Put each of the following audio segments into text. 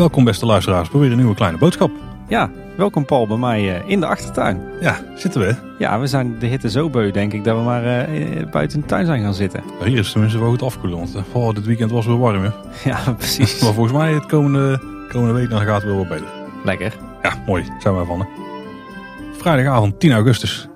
Welkom beste luisteraars bij weer een nieuwe kleine boodschap. Ja, welkom Paul bij mij eh, in de achtertuin. Ja, zitten we. Ja, we zijn de hitte zo beu denk ik dat we maar eh, buiten in de tuin zijn gaan zitten. Ja, Hier is het tenminste wel goed afkoelen, want eh, oh, dit weekend was weer warm. Hè? Ja, precies. Maar volgens mij het komende, komende week dan gaat het wel wat beter. Lekker. Ja, mooi. Zijn we van. Hè? Vrijdagavond 10 augustus.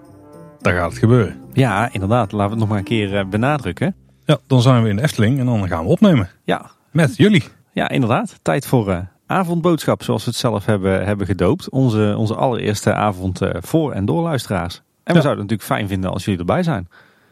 Daar gaat het gebeuren. Ja, inderdaad. Laten we het nog maar een keer eh, benadrukken. Ja, dan zijn we in de Efteling en dan gaan we opnemen. Ja, Met jullie. ja inderdaad. Tijd voor eh, avondboodschap, zoals we het zelf hebben, hebben gedoopt. Onze, onze allereerste avond eh, voor en door luisteraars. En we zouden het natuurlijk fijn vinden als jullie erbij zijn.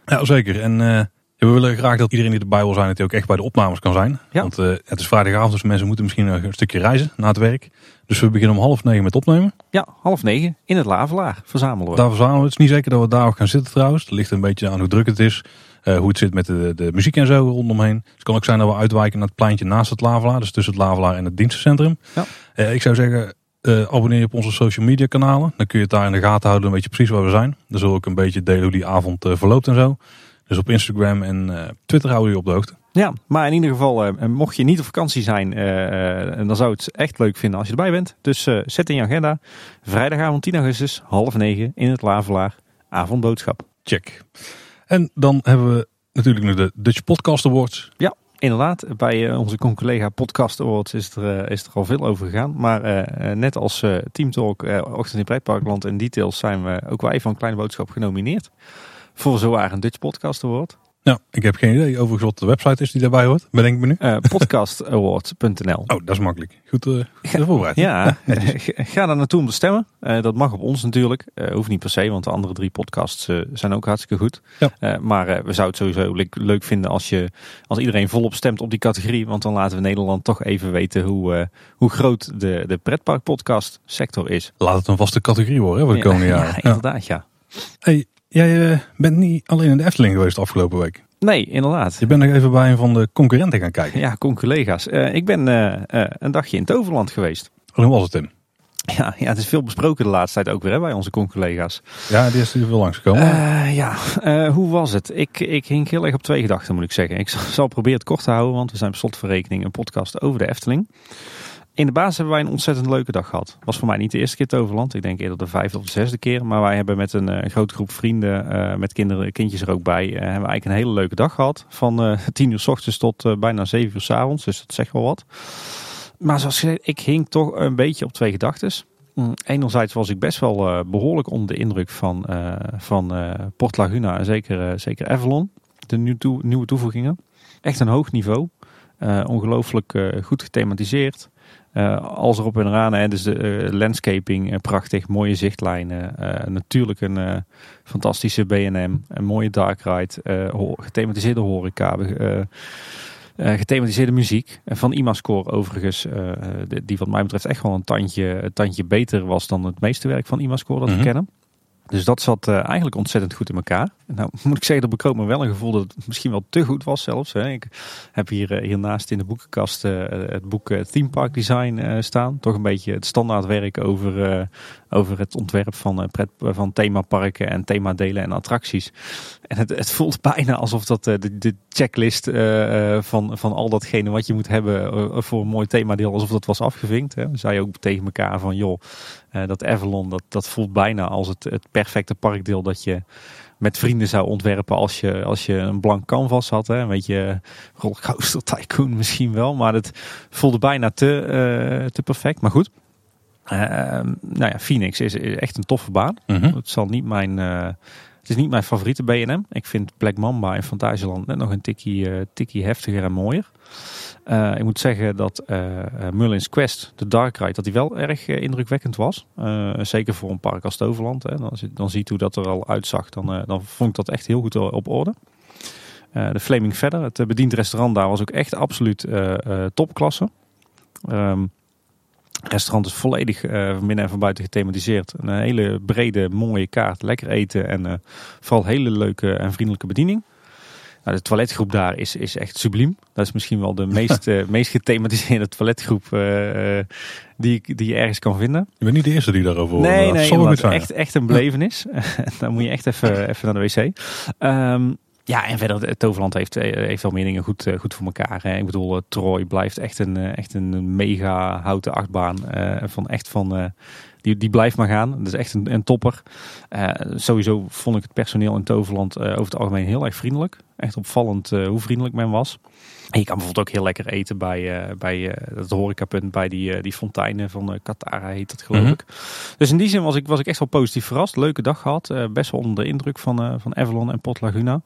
Ja, zeker. En we willen graag dat iedereen die erbij wil zijn, hij ook echt bij de opnames kan zijn. Ja. Want eh, het is vrijdagavond, dus mensen moeten misschien een stukje reizen na het werk. Dus we beginnen om half negen met opnemen. Ja, half negen in het Lavelaar verzamelen we. Daar verzamelen we. Het is niet zeker dat we daar ook gaan zitten trouwens. Het ligt een beetje aan hoe druk het is. eh, hoe het zit met de, de muziek en zo rondomheen. Dus het kan ook zijn dat we uitwijken naar het pleintje naast het Lavelaar. Dus tussen het Lavelaar en het dienstencentrum. Ja. Eh, ik zou zeggen, abonneer je op onze social media kanalen. Dan kun je het daar in de gaten houden. Een beetje precies waar we zijn. Dan zullen we ook een beetje delen hoe die avond verloopt en zo. Dus op Instagram en eh, Twitter houden we je op de hoogte. Ja, maar in ieder geval, eh, mocht je niet op vakantie zijn, eh, dan zou het echt leuk vinden als je erbij bent. Dus zet in je agenda. Vrijdagavond 10 augustus, half negen in het Lavelaar. Avondboodschap. Check. En dan hebben we natuurlijk nog de Dutch Podcast Awards. Inderdaad, bij onze collega Podcast Awards is er, is er al veel over gegaan. Maar net als Team Talk, Ochtend in Pretparkland en Details zijn we ook wij van Kleine Boodschap genomineerd. Voor zowaar een Dutch Podcast Award. Nou, ik heb geen idee overigens wat de website is die daarbij hoort. Bedenk me nu. Eh podcastawards.nl Oh, dat is makkelijk. Goed, eh goed voorbereid. Ja, ga daar naartoe om te stemmen. Eh, dat mag op ons natuurlijk. Hoeft niet per se, want de andere drie podcasts zijn ook hartstikke goed. Ja. Maar we zouden het sowieso le- leuk vinden als, je, als iedereen volop stemt op die categorie. Want dan laten we Nederland toch even weten hoe, hoe groot de, de pretparkpodcast sector is. Laat het een vaste categorie worden hè, voor de komende ja, jaren. Ja, Ja. inderdaad, ja. Hey, jij eh, bent niet alleen in de Efteling geweest de afgelopen week. Nee, inderdaad. Je bent nog even bij een van de concurrenten gaan kijken. Ja, con-collega's. Eh, ik ben eh, een dagje in Toverland geweest. Hoe was het, Tim? Ja, ja, het is veel besproken de laatste tijd ook weer hè, bij onze con-collega's. Ja, die is hier veel langsgekomen. Ja, hoe was het? Ik, ik hing heel erg op twee gedachten, moet ik zeggen. Ik zal, zal proberen het kort te houden, want we zijn per slot van rekening een podcast over de Efteling. In de basis hebben wij een ontzettend leuke dag gehad. Was voor mij niet de eerste keer Toverland. Ik denk eerder de vijfde of de zesde keer. Maar wij hebben met een eh, grote groep vrienden, eh, met kinderen, kindjes er ook bij, eh, hebben we eigenlijk een hele leuke dag gehad. Van tien uur s ochtends tot bijna zeven uur s avonds. Dus dat zegt wel wat. Maar zoals gezegd, ik hing toch een beetje op twee gedachten. Mm, Enerzijds was ik best wel eh, behoorlijk onder de indruk van, van Port Laguna en zeker, zeker Avalon. De nieuwe toevoegingen. Echt een hoog niveau. Ongelooflijk goed gethematiseerd. Eh alles erop en eraan. Hè. Dus de eh, landscaping, eh, prachtig. Mooie zichtlijnen. natuurlijk een fantastische B&M. Een mooie dark ride. ho- gethematiseerde horeca. gethematiseerde muziek. En van Imascore overigens. die wat mij betreft echt wel een tandje, een tandje beter was dan het meeste werk van Imascore dat Mhm. we kennen. Dus dat zat eh, eigenlijk ontzettend goed in elkaar. Nou moet ik zeggen, dat bekroop me wel een gevoel dat het misschien wel te goed was zelfs. Hè. Ik heb hier eh, hiernaast in de boekenkast eh, het boek Theme Park Design staan. Toch een beetje het standaardwerk over, over het ontwerp van, eh, van themaparken en themadelen en attracties. En het, het voelt bijna alsof dat eh, de, de checklist eh, van, van al datgene wat je moet hebben voor een mooi themadeel, alsof dat was afgevinkt. Hè. We zeiden ook tegen elkaar van joh, dat Avalon, dat, dat voelt bijna als het, het perfecte parkdeel dat je met vrienden zou ontwerpen als je, als je een blank canvas had. Hè. Een beetje rollercoaster tycoon misschien wel, maar het voelde bijna te, te perfect. Maar goed, nou ja, Phoenix is echt een toffe baan. Mhm. Het zal niet mijn, eh, het is niet mijn favoriete B&M. Ik vind Black Mamba in Fantasieland net nog een tikkie, eh, tikkie heftiger en mooier. Eh, ik moet zeggen dat eh, Merlin's Quest, de Dark Ride, dat die wel erg indrukwekkend was. Zeker voor een park als Toverland. Hè. Dan, dan ziet hoe dat er al uitzag. Dan, dan vond ik dat echt heel goed op orde. De Flaming Feather, het bediend restaurant daar was ook echt absoluut topklasse. Ehm, het restaurant is volledig eh, van binnen en van buiten gethematiseerd. Een hele brede, mooie kaart. Lekker eten en eh, vooral hele leuke en vriendelijke bediening. Nou, de toiletgroep daar is, is echt subliem. Dat is misschien wel de meest, uh, meest gethematiseerde toiletgroep uh, die, die je ergens kan vinden. Je bent niet de eerste die daarover hoort. Nee, nee, dat is echt, echt een belevenis. Dan moet je echt even, even naar de wc. Um, ja, en verder, Toverland heeft, heeft wel meer dingen goed, goed voor elkaar. Ik bedoel, Troy blijft echt een, echt een mega houten achtbaan. van echt van die, die blijft maar gaan. Dat is echt een, een topper. Sowieso vond ik het personeel in Toverland over het algemeen heel erg vriendelijk. Echt opvallend uh, hoe vriendelijk men was. En je kan bijvoorbeeld ook heel lekker eten bij, bij het horecapunt, bij die, die fonteinen van Katara heet dat geloof mm-hmm. ik. Dus in die zin was ik, was ik echt wel positief verrast. Leuke dag gehad. best wel onder de indruk van, van Avalon en Port Laguna.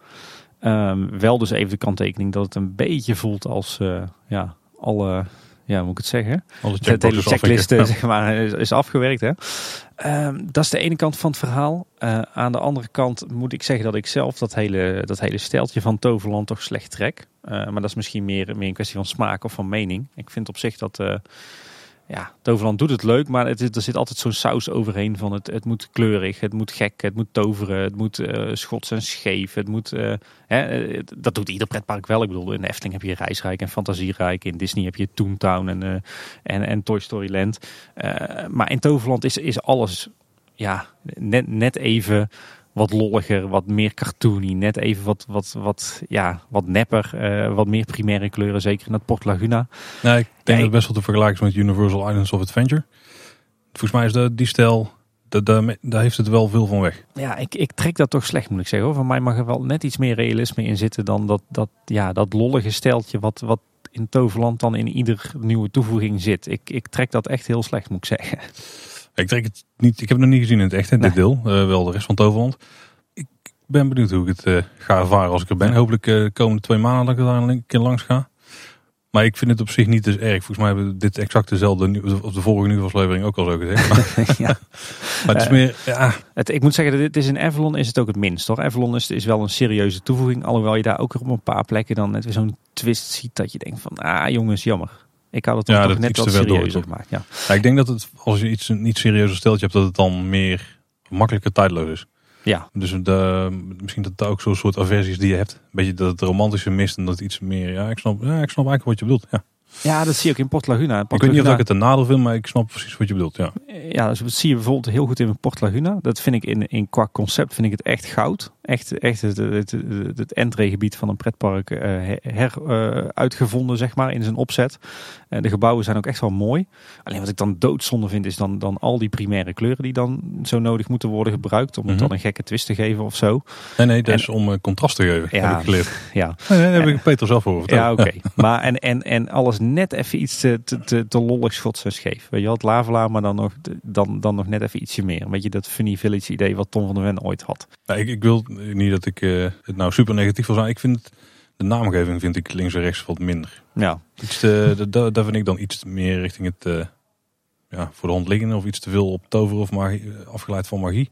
Um, wel dus even de kanttekening dat het een beetje voelt als ja, alle ja, moet ik het zeggen? De hele checklist zeg maar, is, is afgewerkt. Hè? Um, dat is de ene kant van het verhaal. Uh, aan de andere kant moet ik zeggen dat ik zelf dat hele, dat hele steltje van Toverland toch slecht trek. Uh, maar dat is misschien meer, meer een kwestie van smaak of van mening. Ik vind op zich dat... Uh, ja, Toverland doet het leuk, maar het, er zit altijd zo'n saus overheen van het, het moet kleurig, het moet gek, het moet toveren, het moet uh, schots en scheef. Het moet, uh, hè, eh, dat doet ieder pretpark wel. Ik bedoel, in de Efteling heb je Reisrijk en Fantasierijk. In Disney heb je Toontown en, uh, en, en Toy Story Land. maar in Toverland is, is alles ja, net, net even wat lolliger, wat meer cartoony, net even wat, wat, wat, ja, wat nepper, uh, wat meer primaire kleuren, zeker in het Port Laguna. Nee, ik denk ja, dat het best wel te vergelijken is met Universal Islands of Adventure. Volgens mij is de, die stijl, daar, daar heeft het wel veel van weg. Ja, ik, ik trek dat toch slecht moet ik zeggen. Hoor. Van mij mag er wel net iets meer realisme in zitten dan dat, dat, ja, dat lollige steltje wat, wat in Toverland dan in ieder nieuwe toevoeging zit. Ik, ik trek dat echt heel slecht moet ik zeggen. Ik trek het niet. Ik heb het nog niet gezien in het echt, in dit deel. Uh, wel de rest van Toverland. Ik ben benieuwd hoe ik het uh, ga ervaren als ik er ben. Hopelijk uh, de komende twee maanden dat ik er een keer langs ga. Maar ik vind het op zich niet dus erg. Volgens mij hebben we dit exact dezelfde op de vorige nieuwsaflevering ook al zo gezegd. Maar, ja. maar het is meer, ja. Het, ik moet zeggen, dit is in Avalon is het ook het minst hoor. Avalon is, is wel een serieuze toevoeging. Alhoewel je daar ook op een paar plekken dan net weer zo'n twist ziet dat je denkt van, ah jongens, jammer. Ik had het ja, toch net wat serieuzer gemaakt. Ja. ja. ik denk dat het, als je iets niet serieuzer steltje hebt, dat het dan meer makkelijker tijdloos is. Ja. Dus de, misschien dat het ook zo'n soort aversies die je hebt. Een beetje dat het romantische mist en dat iets meer, ja, ik snap, ja, ik snap eigenlijk wat je bedoelt. Ja. Ja, dat zie ook in Port Laguna. Port ik weet niet of ik het een nadeel vind, maar ik snap precies wat je bedoelt. Ja, ja dus dat zie je bijvoorbeeld heel goed in Port Laguna. Dat vind ik in, in qua concept vind ik het echt goud. Echt, echt het, het, het, het entreegebied van een pretpark uh, her uh, uitgevonden, zeg maar, in zijn opzet. Uh, de gebouwen zijn ook echt wel mooi. Alleen wat ik dan doodzonde vind, is dan, dan al die primaire kleuren die dan zo nodig moeten worden gebruikt. Om het mm -hmm. dan een gekke twist te geven of zo. Nee, nee, is om contrast te geven, ja, heb ik geleerd. Ja. Nee, nee, heb ik Peter zelf over Ja, oké. Okay. maar en, en, en alles net even iets te, te, te, te lollig schots en scheef. Weet je had Lavela, maar dan nog, dan, dan nog net even ietsje meer. Een beetje dat funny village idee wat Tom van der Ven ooit had. Ja, ik, ik wil niet dat ik uh, het nou super negatief wil zijn. Ik vind de naamgeving vind ik links en rechts wat minder. Ja. Iets te, de, daar vind ik dan iets meer richting het uh, ja, voor de hand liggende of iets te veel op toveren of magie, afgeleid van magie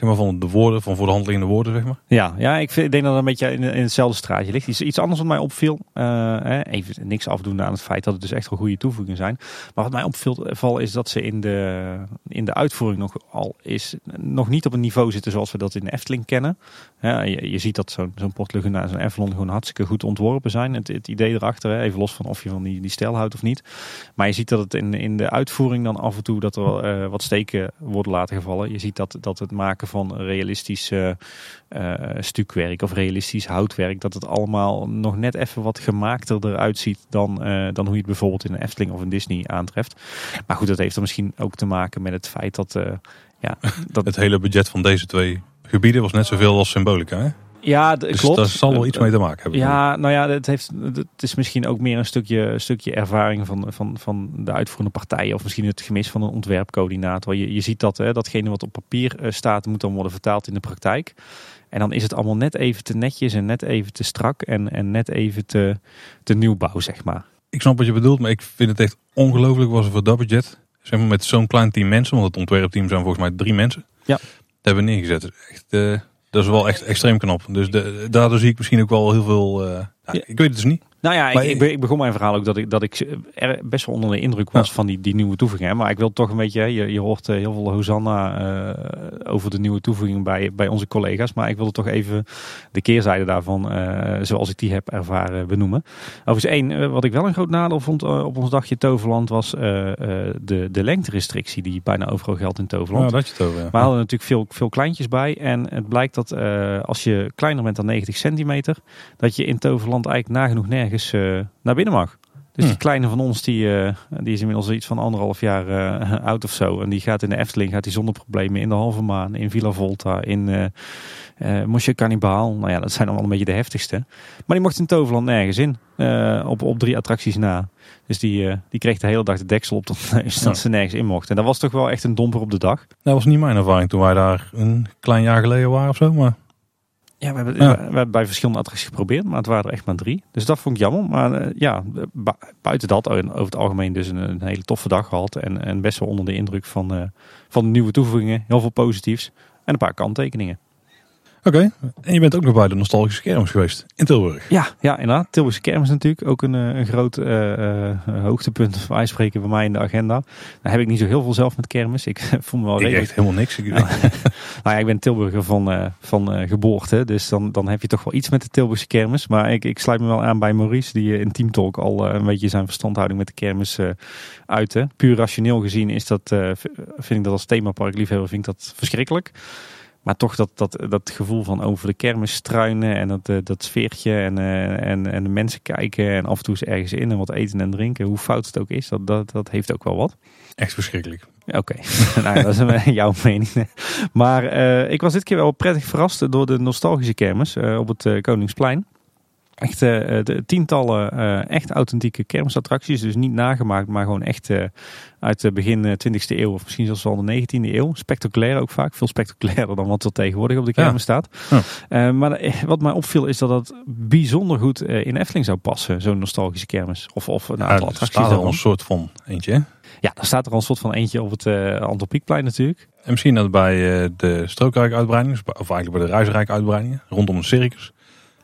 zeg maar, van de woorden, van voor de hand liggende woorden, zeg maar. Ja, ja ik, denk dat het een beetje in, in hetzelfde straatje ligt. Iets, iets anders wat mij opviel, uh, even niks afdoen aan het feit dat het dus echt wel goede toevoegingen zijn. Maar wat mij opviel is dat ze in de, in de uitvoering nog al is, nog niet op een niveau zitten zoals we dat in Efteling kennen. Ja, je, ziet dat zo'n zo'n Port Laguna en zo'n Avalon gewoon hartstikke goed ontworpen zijn. Het, het idee erachter, even los van of je van die, die stijl houdt of niet. Maar je ziet dat het in, in de uitvoering dan af en toe dat er uh, wat steken worden laten gevallen. Je ziet dat, dat het maken van realistisch uh, stukwerk of realistisch houtwerk, dat het allemaal nog net even wat gemaakter eruit ziet dan, uh, dan hoe je het bijvoorbeeld in een Efteling of een Disney aantreft. Maar goed, dat heeft er misschien ook te maken met het feit dat... ja, dat... Het hele budget van deze twee gebieden was net zoveel als Symbolica, hè? Ja, dus klopt. daar zal wel iets mee te maken hebben. Ja, nou ja, het, heeft, het is misschien ook meer een stukje, stukje ervaring van, van, van de uitvoerende partijen. Of misschien het gemis van een ontwerpcoördinator. Je, je ziet dat hè, datgene wat op papier eh, staat moet dan worden vertaald in de praktijk. En dan is het allemaal net even te netjes en net even te strak en, en net even te, te nieuwbouw, zeg maar. Ik snap wat je bedoelt, maar ik vind het echt ongelooflijk was voor dat budget. Zeg maar met zo'n klein team mensen, want het ontwerpteam zijn volgens mij drie mensen. Ja. Dat hebben we neergezet. Echt... Uh, dat is wel echt extreem knap. Dus de, daardoor zie ik misschien ook wel heel veel. Uh, ja, Ik weet het dus niet. Nou ja, ik, ik, ik- be- ik begon mijn verhaal ook dat ik, dat ik er best wel onder de indruk was Ja. van die, die nieuwe toevoegingen. Maar ik wil toch een beetje, je, je hoort eh, heel veel Hosanna eh, over de nieuwe toevoegingen bij, bij onze collega's. Maar ik wilde toch even de keerzijde daarvan, eh, zoals ik die heb ervaren, benoemen. Overigens één, wat ik wel een groot nadeel vond op ons dagje Toverland was de, de lengterestrictie die bijna overal geldt in Toverland. Ja, dat je het over. ja. We hadden natuurlijk veel, veel kleintjes bij. En het blijkt dat als je kleiner bent dan 90 centimeter, dat je in Toverland eigenlijk nagenoeg nergens eh, naar binnen mag. Dus Hmm. die kleine van ons, die, eh, die is inmiddels iets van anderhalf jaar eh, oud of zo. En die gaat in de Efteling, gaat die zonder problemen in de Halve Maan, in Villa Volta, in eh Monsieur Cannibal. Nou ja, dat zijn allemaal een beetje de heftigste. Maar die mocht in Toverland nergens in. op, op drie attracties na. Dus die, die kreeg de hele dag de deksel op neus dat Ja. ze nergens in mochten. En dat was toch wel echt een domper op de dag. Dat was niet mijn ervaring toen wij daar een klein jaar geleden waren of zo. Maar Ja, we hebben, Ja. we hebben bij verschillende attracties geprobeerd, maar het waren er echt maar drie. Dus dat vond ik jammer. Maar eh, ja, bu- buiten dat, over het algemeen dus een, een hele toffe dag gehad. En, en best wel onder de indruk van, eh, van de nieuwe toevoegingen. Heel veel positiefs. En een paar kanttekeningen. Oké. En je bent ook nog bij de nostalgische kermis geweest in Tilburg. Ja, ja inderdaad. Tilburgse kermis natuurlijk. Ook een, eh, een groot eh, eh, hoogtepunt, wij spreken, bij mij in de agenda. Nou heb ik niet zo heel veel zelf met kermis. Ik voel me wel Ik redelijk echt helemaal niks. Ik, Nou, ja, ik ben Tilburger van, van geboorte. Dus dan, dan heb je toch wel iets met de Tilburgse kermis. Maar ik, ik sluit me wel aan bij Maurice. Die in Team Talk al een beetje zijn verstandhouding met de kermis uitte. Puur rationeel gezien is dat, vind ik dat als themapark liefhebber vind ik dat verschrikkelijk. Maar toch dat, dat, dat gevoel van over de kermis struinen en dat, eh, dat sfeertje en, eh, en, en de mensen kijken en af en toe eens ergens in en wat eten en drinken. Hoe fout het ook is, dat, dat, dat heeft ook wel wat. echt verschrikkelijk. Oké, nou, ja, dat is jouw mening. Maar eh, ik was dit keer wel prettig verrast door de nostalgische kermis op het Koningsplein. Echt eh, de tientallen eh, echt authentieke kermisattracties. Dus niet nagemaakt, maar gewoon echt eh, uit de begin eh, 20e eeuw. Of misschien zelfs wel de 19e eeuw. Spectaculair ook vaak. Veel spectaculairder dan wat er tegenwoordig op de Ja. kermis staat. Ja. Maar wat mij opviel is dat dat bijzonder goed in Efteling zou passen. Zo'n nostalgische kermis. Of, of een Ja, aantal er attracties staat er al een soort van eentje. hè? Ja, daar staat er al een soort van eentje op het uh, Antropiekplein natuurlijk. En misschien dat bij eh, de Strookrijk uitbreidingen, of eigenlijk bij de Reisrijk uitbreidingen, rondom een circus,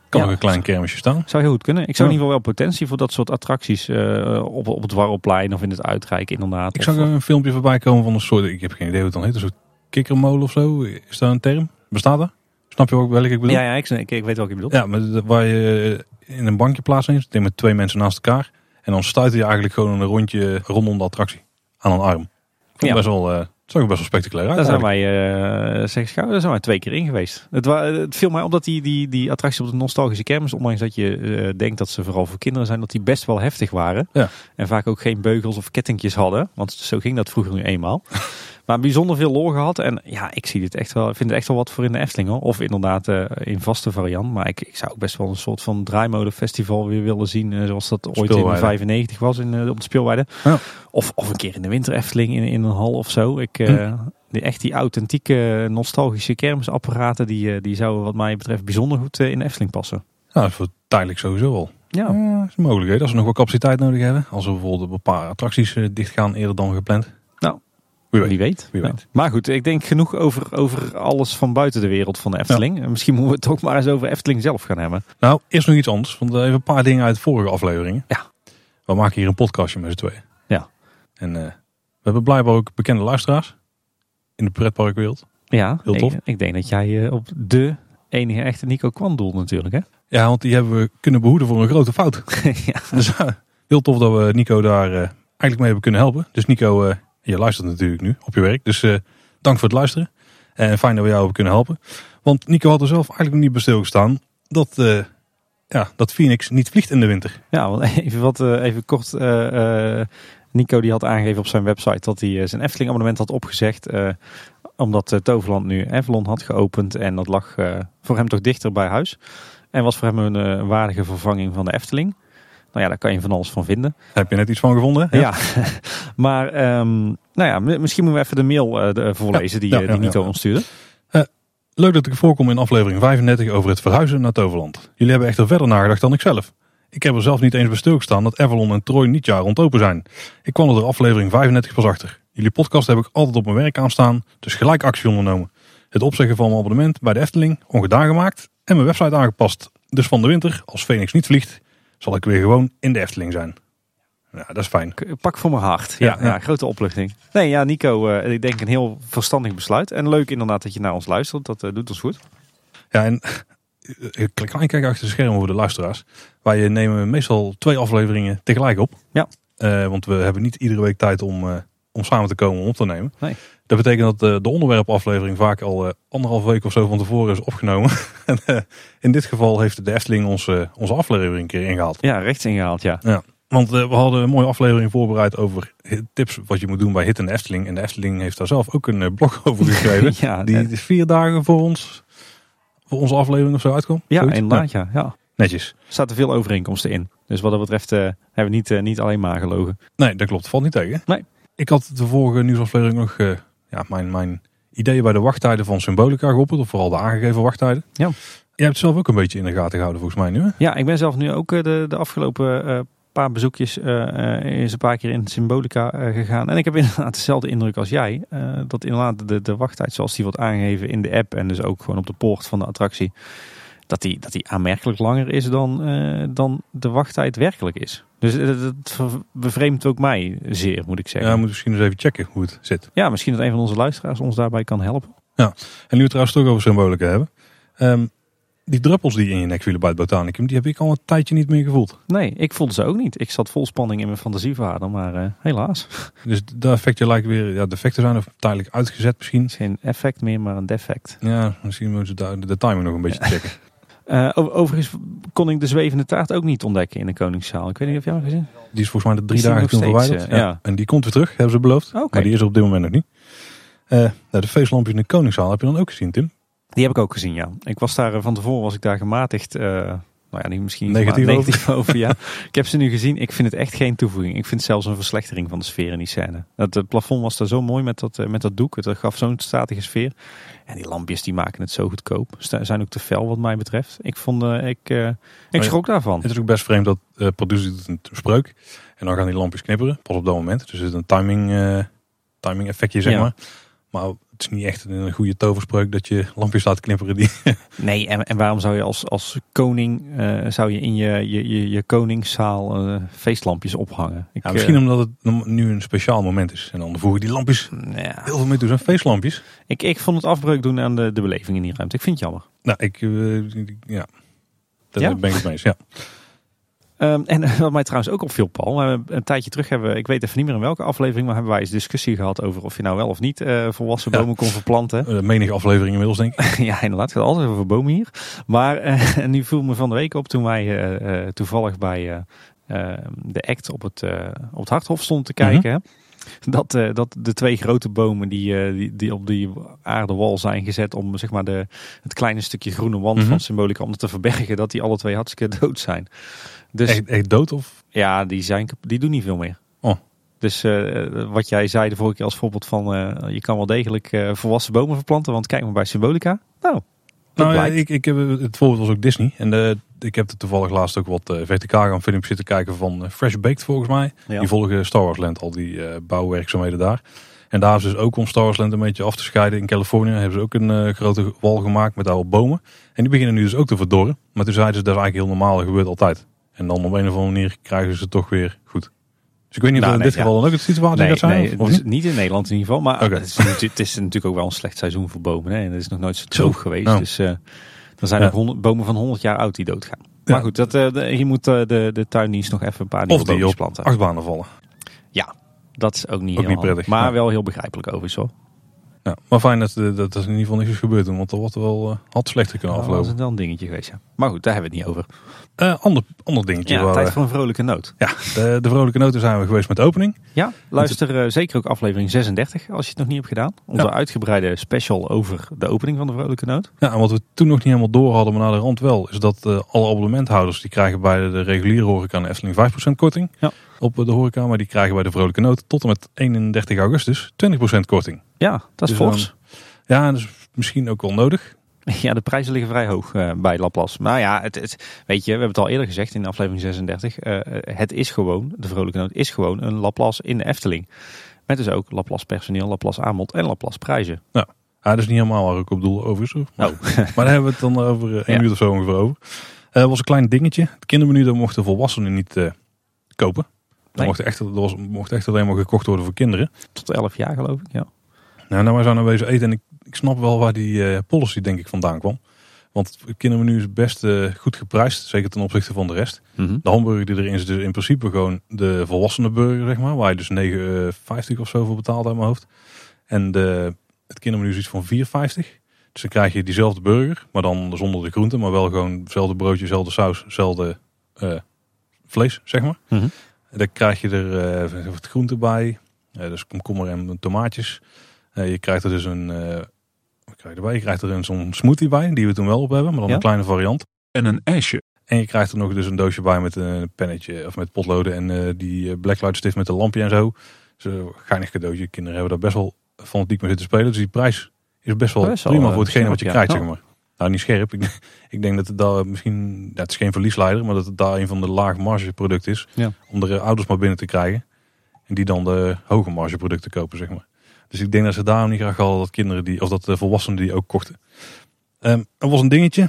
kan Ja. nog een klein kermisje staan. Zou heel goed kunnen. Ik zou Ja. in ieder geval wel potentie voor dat soort attracties eh, op, op het Warrelplein of in het Uitrijk inderdaad. Ik zag een filmpje voorbij komen van een soort, ik heb geen idee hoe het dan heet, een soort kikkermolen of zo. Is dat een term? Bestaat dat? Snap je ook welke ik bedoel? ja, ja ik, ik, ik weet welke je bedoelt. Ja, maar waar je in een bankje plaatsneemt, ik denk met twee mensen naast elkaar. En dan stuitte je eigenlijk gewoon een rondje rondom de attractie aan een arm. Vond Ja. best wel, eh, zag er best wel spectaculair uit. Daar zijn wij, eh zeg daar zijn wij twee keer in geweest. Het, wa- het viel mij op dat die, die, die attracties op de nostalgische kermis, ondanks dat je eh, denkt dat ze vooral voor kinderen zijn, dat die best wel heftig waren. Ja. En vaak ook geen beugels of kettingjes hadden, want zo ging dat vroeger nu eenmaal. maar bijzonder veel lol gehad. En ja, ik zie dit echt wel, ik vind het echt wel wat voor in de Efteling hoor. Of inderdaad eh, in vaste variant. Maar ik, ik zou ook best wel een soort van draaimode festival weer willen zien, eh, zoals dat ooit in de Speelweide. 95 was in, eh, op de speelweide. Ja. Of, of een keer in de winter Efteling in, in een hal of zo. Ik, Hm. die, echt die authentieke nostalgische kermisapparaten, die, die zouden wat mij betreft bijzonder goed in de Efteling passen. Nou, voor tijdelijk sowieso wel. Ja, Ja, dat is een mogelijkheid. Als we nog wat capaciteit nodig hebben. Als we bijvoorbeeld een paar attracties dichtgaan eerder dan gepland. Wie weet. wie weet. Wie Ja. weet. Maar goed, ik denk genoeg over, over alles van buiten de wereld van de Efteling. En Misschien moeten we het ook maar eens over Efteling zelf gaan hebben. Nou, eerst nog iets anders. Want even een paar dingen uit de vorige afleveringen. Ja. We maken hier een podcastje met z'n tweeën. Ja. En eh, we hebben blijkbaar ook bekende luisteraars. In de pretparkwereld. Ja, Heel tof. Ik, ik denk dat jij eh, op de enige echte Nico Kwan doelt natuurlijk. Hè? Ja, want die hebben we kunnen behoeden voor een grote fout. ja. Dus eh, heel tof dat we Nico daar eigenlijk mee hebben kunnen helpen. Dus Nico, je luistert natuurlijk nu op je werk. Dus eh, dank voor het luisteren. En fijn dat we jou hebben kunnen helpen. Want Nico had er zelf eigenlijk nog niet bij stilgestaan dat, eh, ja, dat Phoenix niet vliegt in de winter. Ja, want even, wat, eh, even kort. Nico die had aangegeven op zijn website dat hij zijn Efteling abonnement had opgezegd. omdat Toverland nu Avalon had geopend. En dat lag voor hem toch dichter bij huis. En was voor hem een waardige vervanging van de Efteling. Nou ja, daar kan je van alles van vinden. Heb je net iets van gevonden? Ja, maar ehm, nou ja, misschien moeten we even de mail eh, de- voorlezen die, Ja, eh, die ja. ons stuurde. Leuk dat ik voorkom in aflevering 35 over het verhuizen naar Toverland. Jullie hebben echter verder nagedacht dan ik zelf. Ik heb er zelf niet eens bij stilgestaan dat Avalon en Troy niet jaar rond open zijn. Ik kwam er door aflevering 35 pas achter. Jullie podcast heb ik altijd op mijn werk aanstaan, dus gelijk actie ondernomen. Het opzeggen van mijn abonnement bij de Efteling ongedaan gemaakt en mijn website aangepast. Dus van de winter, als Phoenix niet vliegt, zal ik weer gewoon in de Efteling zijn. Ja, dat is fijn. Pak voor mijn hart. Ja, Ja, ja, ja. grote opluchting. Nee, ja, Nico, eh, ik denk een heel verstandig besluit. En leuk inderdaad dat je naar ons luistert. Dat eh, doet ons goed. Ja, en ik klein kijken achter de schermen voor de luisteraars. Wij nemen meestal twee afleveringen tegelijk op. Ja. Eh, want we hebben niet iedere week tijd om, eh, om samen te komen om op te nemen. Nee. Dat betekent dat eh, de onderwerpaflevering vaak al eh, anderhalf week of zo van tevoren is opgenomen. en eh, in dit geval heeft de Efteling ons, eh, onze aflevering een keer ingehaald. Ja, rechts ingehaald, ja. Want eh, we hadden een mooie aflevering voorbereid over tips wat je moet doen bij Hit en Efteling. En de Efteling heeft daar zelf ook een blog over geschreven. ja, die eh, vier dagen voor ons, voor onze aflevering of zo uitkwam. ja Zoiets? inderdaad, ja. ja. Netjes. Er zaten veel overeenkomsten in. Dus wat dat betreft hebben we niet, niet alleen maar gelogen. Nee, dat klopt. Valt niet tegen. Nee. Ik had de vorige nieuwsaflevering nog ja, mijn, mijn ideeën bij de wachttijden van Symbolica geopperd. Of vooral de aangegeven wachttijden. Ja. Jij hebt het zelf ook een beetje in de gaten gehouden volgens mij nu. Hè? Ja, ik ben zelf nu ook eh, de, de afgelopen eh, paar bezoekjes eens een paar keer in Symbolica gegaan. En ik heb inderdaad dezelfde indruk als jij. dat inderdaad de, de wachttijd zoals die wordt aangegeven in de app en dus ook gewoon op de poort van de attractie. Dat die, dat die aanmerkelijk langer is dan, dan de wachttijd werkelijk is. Dus dat bevreemdt ook mij zeer, moet ik Ja, zeggen. we moeten misschien eens even checken hoe het zit. Ja, misschien dat een van onze luisteraars ons daarbij kan helpen. En nu we het trouwens toch over Symbolica hebben. Ehm, die druppels die in je nek vielen bij het Botanicum, die heb ik al een tijdje niet meer gevoeld. Nee, ik voelde ze ook niet. Ik zat vol spanning in mijn fantasieverhaal, maar eh, helaas. Dus de effecten lijken weer, ja, effecten zijn er tijdelijk uitgezet misschien. Geen effect meer, maar een defect. Ja, misschien moeten daar de timing nog een beetje checken. Eh, overigens kon ik de zwevende taart ook niet ontdekken in de Koningszaal. Ik weet niet of jij hem gezien Die is volgens mij de drie die dagen toen verwijderd. eh, ja. ja. En die komt weer terug, hebben ze beloofd. Maar die is er op dit moment nog niet. Eh, nou, de feestlampjes in de Koningszaal heb je dan ook gezien, Tim? Die heb ik ook gezien, ja. Ik was daar van tevoren was ik daar gematigd. eh, nou ja, niet misschien Negatief maar over? negatief over. ja. Ik heb ze nu gezien. Ik vind het echt geen toevoeging. Ik vind het zelfs een verslechtering van de sfeer in die scène. Het, het plafond was daar zo mooi met dat, met dat doek. Het gaf zo'n statige sfeer. En die lampjes die maken het zo goedkoop. Zijn ook te fel wat mij betreft. Ik vond, eh, ik, eh, ik ja. schrok daarvan. Het is ook best vreemd dat producer doet een spreuk. En dan gaan die lampjes knipperen, pas op dat moment. Dus er zit een timing, eh, timing effectje, zeg Ja. maar. Maar het is niet echt een goede toverspreuk dat je lampjes laat knipperen. Die... Nee, en, en waarom zou je als, als koning, eh, zou je in je, je, je, je koningszaal eh, feestlampjes ophangen? Ik, Ja, misschien eh, omdat het nu een speciaal moment is. En dan voegen die lampjes ja. heel veel meer toe. zijn feestlampjes. ik, ik vond het afbreuk doen aan de, de beleving in die ruimte. Ik vind het jammer. Nou, ik, ja, daar Ja? ben ik het mee eens. Ja. Ehm, en wat mij trouwens ook opviel, Paul. hebben een tijdje terug hebben we, ik weet even niet meer in welke aflevering, maar hebben wij eens discussie gehad over of je nou wel of niet eh, volwassen Ja. bomen kon verplanten. Eh, menige aflevering inmiddels, denk ik. ja, inderdaad. Het gaat altijd over bomen hier. Maar eh, en nu viel me van de week op toen wij eh, eh, toevallig bij eh, eh, de act op het, eh, op het Harthof stonden te kijken. hè, Dat, eh, dat de twee grote bomen die, eh, die, die op die aardewal zijn gezet om zeg maar de, het kleine stukje groene wand Mhm. van symbolica om te verbergen, dat die alle twee hartstikke dood zijn. Dus Echt, echt dood of? ja, die, zijn, die doen niet veel meer. Oh. Dus eh, wat jij zei de vorige keer als voorbeeld van je kan wel degelijk volwassen bomen verplanten, want kijk maar bij Symbolica. Nou, dat Nou, ja, ik, ik heb, het voorbeeld was ook Disney. En de, ik heb er toevallig laatst ook wat eh, verticaal gaan filmpjes zitten kijken van eh, Fresh Baked volgens mij. Ja. Die volgen Star Wars Land, al die eh, bouwwerkzaamheden daar. En daar is dus ook om Star Wars Land een beetje af te scheiden. In Californië hebben ze ook een eh, grote wal gemaakt met daarop bomen. En die beginnen nu dus ook te verdorren. Maar toen zeiden ze dat is eigenlijk heel normaal, dat gebeurt altijd. En dan op een of andere manier krijgen ze het toch weer goed. Dus ik weet niet Nou, of in nee, dit geval dan ook het situatie Nee, gaat zijn. nee of- of niet? niet in Nederland in ieder geval. Maar het, is, het is natuurlijk ook wel een slecht seizoen voor bomen. Hè? En het is nog nooit zo droog geweest. Nou. Dus eh, er zijn Ja. 100, bomen van 100 jaar oud die doodgaan. Ja. Maar goed, dat, eh, de, hier moet eh, de, de tuindienst nog even een paar nieuwe op planten. achtbanen vallen. Dat is ook niet, Ook niet prettig, Maar ja. wel heel begrijpelijk overigens hoor. Ja, maar fijn dat, eh, dat er in ieder geval niks is gebeurd. Want dat wordt wel, eh, had slechter kunnen Nou, dat aflopen. is wel een dingetje geweest. Ja. Maar goed, daar hebben we het niet over. Eh, ander, ander dingetje. Ja, waar tijd voor een vrolijke noot. ja, de, de vrolijke noten zijn we geweest met de opening. Ja, luister zeker ook aflevering 36 als je het nog niet hebt gedaan. Onze Ja. uitgebreide special over de opening van de vrolijke noot. Ja, en wat we toen nog niet helemaal door hadden, maar naar de rand wel, is dat alle abonnementhouders die krijgen bij de, de reguliere horeca en Efteling 5% korting Ja. op de horeca, maar die krijgen bij de vrolijke noot tot en met 31 augustus 20% korting. Ja, dat is Dus, fors. Ja, dat is misschien ook wel nodig. Ja, de prijzen liggen vrij hoog eh, bij Laplace. Maar ja, het, het, weet je, we hebben het al eerder gezegd in aflevering 36. eh, het is gewoon, de Vrolijke Noot is gewoon een Laplace in de Efteling. Met dus ook Laplace personeel, Laplace aanbod en Laplace prijzen. Ja, dat is niet helemaal waar ik op doel overigens. Maar, Oh. maar daar hebben we het dan over eh, één Ja. minuut of zo ongeveer over. Dat was een klein dingetje. Het kindermenu dat mochten volwassenen niet uh, kopen. Dat Nee. mocht, echt, dat was, mocht echt alleen maar gekocht worden voor kinderen. Tot 11 jaar geloof ik, ja. Nou, nou wij zijn wezen eten en ik, ik snap wel waar die eh, policy denk ik vandaan kwam. Want het kindermenu is best eh, goed geprijsd, zeker ten opzichte van de rest. Mhm. De hamburger die erin zit is in principe gewoon de volwassene burger, zeg maar. Waar je dus 9,50 of zo voor betaalt uit mijn hoofd. En de, het kindermenu is iets van 4,50. Dus dan krijg je diezelfde burger, maar dan zonder de groenten. Maar wel gewoon hetzelfde broodje, dezelfde saus, hetzelfde eh, vlees, zeg maar. Mhm. En dan krijg je er eh, wat groenten bij. Eh, dus komkommer en tomaatjes. Eh, je krijgt er dus een... eh, wat krijg je erbij? Je krijgt er een zo'n smoothie bij, die we toen wel op hebben. Maar dan Ja. een kleine variant. en een ijsje. En je krijgt er nog dus een doosje bij met een pennetje of met potloden en eh, die blacklight stift met een lampje en zo. Dus geinig cadeautje. Kinderen hebben daar best wel fanatiek mee zitten spelen. Dus die prijs is best wel Best prima voor hetgene wat je krijgt, zeg maar. Nou, niet scherp. Ik, ik denk dat het daar misschien, ja, het is geen verliesleider, maar dat het daar een van de laag marge producten is. Ja. Om de ouders maar binnen te krijgen. En die dan de hoge marge producten kopen, zeg maar. Dus ik denk dat ze daarom niet graag hadden dat kinderen die, of dat de volwassenen die ook kochten. Ehm er was een dingetje.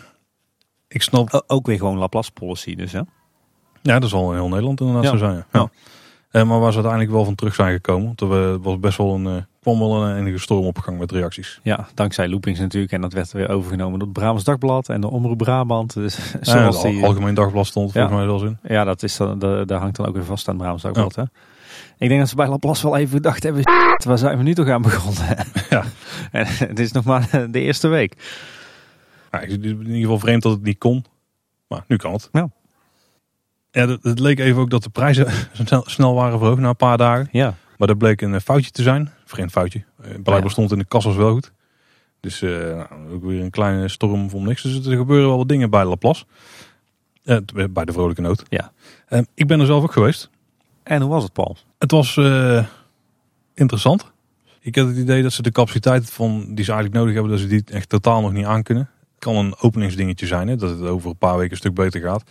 Ik snap O- ook weer gewoon Laplace policy dus, hè? ja, dat zal in heel Nederland inderdaad Ja. zo zijn. Ja. Ja. Eh, maar waar ze uiteindelijk wel van terug zijn gekomen. Want er eh, was best wel een, eh, kwam wel een enige storm op gang met reacties. Ja, dankzij Loopings natuurlijk. En dat werd weer overgenomen door het Brabants Dagblad en de Omroep Brabant. Dus, Ja, zoals het die, Al- Algemeen Dagblad stond Ja. volgens mij wel in. ja, dat is dan, da- daar hangt dan ook weer vast aan het Brabants Dagblad. Hè? Ik denk dat ze bij Laplace wel even gedacht hebben, waar zijn we nu toch aan begonnen? Ja. en het is nog maar de eerste week. Ja, ik- in ieder geval vreemd dat het niet kon. Maar nu kan het. Ja. Ja, het, leek even ook dat de prijzen snel, waren verhoogd na een paar dagen. Ja, Maar dat bleek een eh, foutje te zijn. Vreemd foutje. Eh, Blijkbaar ja. stond in de kassas wel goed. Dus eh, nou, ook weer een kleine storm om niks. Dus er gebeuren wel wat dingen bij Laplace. Eh, bij de Vrolijke Noot. Ja. Eh, ik ben er zelf ook geweest. En hoe was het Paul? Het was eh, interessant. Ik had het idee dat ze de capaciteit van, die ze eigenlijk nodig hebben, dat ze die echt totaal nog niet aankunnen. Het kan een openingsdingetje zijn, hè, dat het over een paar weken een stuk beter gaat.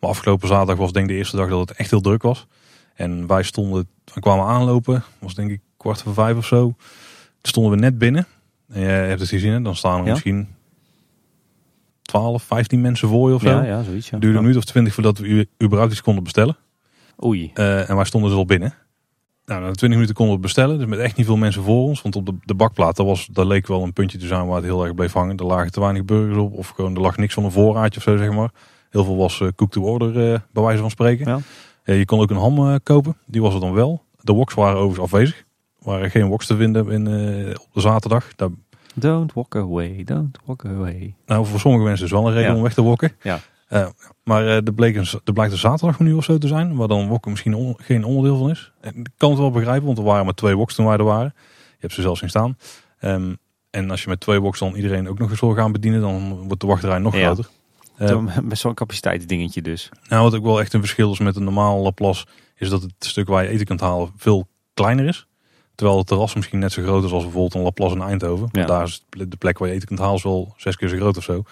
Maar afgelopen zaterdag was denk ik de eerste dag dat het echt heel druk was. En wij stonden, we kwamen aanlopen, was denk ik kwart voor vijf of zo. Toen stonden we net binnen. En je hebt het gezien, hè, dan staan er Ja. misschien 12, 15 mensen voor je of zo. Ja, ja, zoiets. Ja. Het duurde een minuut of twintig voordat we u- überhaupt iets konden bestellen. Oei. Eh, en wij stonden dus al binnen. Nou, na 20 minuten konden we het bestellen. Dus met echt niet veel mensen voor ons. Want op de, de bakplaat, daar, was, daar leek wel een puntje te zijn waar het heel erg bleef hangen. Er lagen te weinig burgers op. Of gewoon, er lag niks van een voorraadje of zo, zeg maar. Heel veel was eh cook to order, eh, bij wijze van spreken. Ja. Je kon ook een ham eh, kopen. Die was er dan wel. De woks waren overigens afwezig. Er waren geen woks te vinden in, eh, op de zaterdag. Daar, Don't walk away, don't walk away. nou, voor sommige mensen is wel een reden Ja. om weg te wokken. Ja. Eh, maar eh, er, bleek een, er blijkt een zaterdagmenu of zo te zijn, waar dan wokken misschien on- geen onderdeel van is. En ik kan het wel begrijpen, want er waren maar twee woks toen wij er waren. Je hebt ze zelfs zien staan. Ehm, en als je met twee woks dan iedereen ook nog eens wil gaan bedienen, dan wordt de wachtrij nog Ja. groter. Eh, Best wel een capaciteitsdingetje dus. nou, wat ook wel echt een verschil is met een normaal Laplace, is dat het stuk waar je eten kunt halen veel kleiner is. Terwijl het terras misschien net zo groot is als bijvoorbeeld een Laplace in Eindhoven. Ja. Daar is de plek waar je eten kunt halen is wel zes keer zo groot of zo.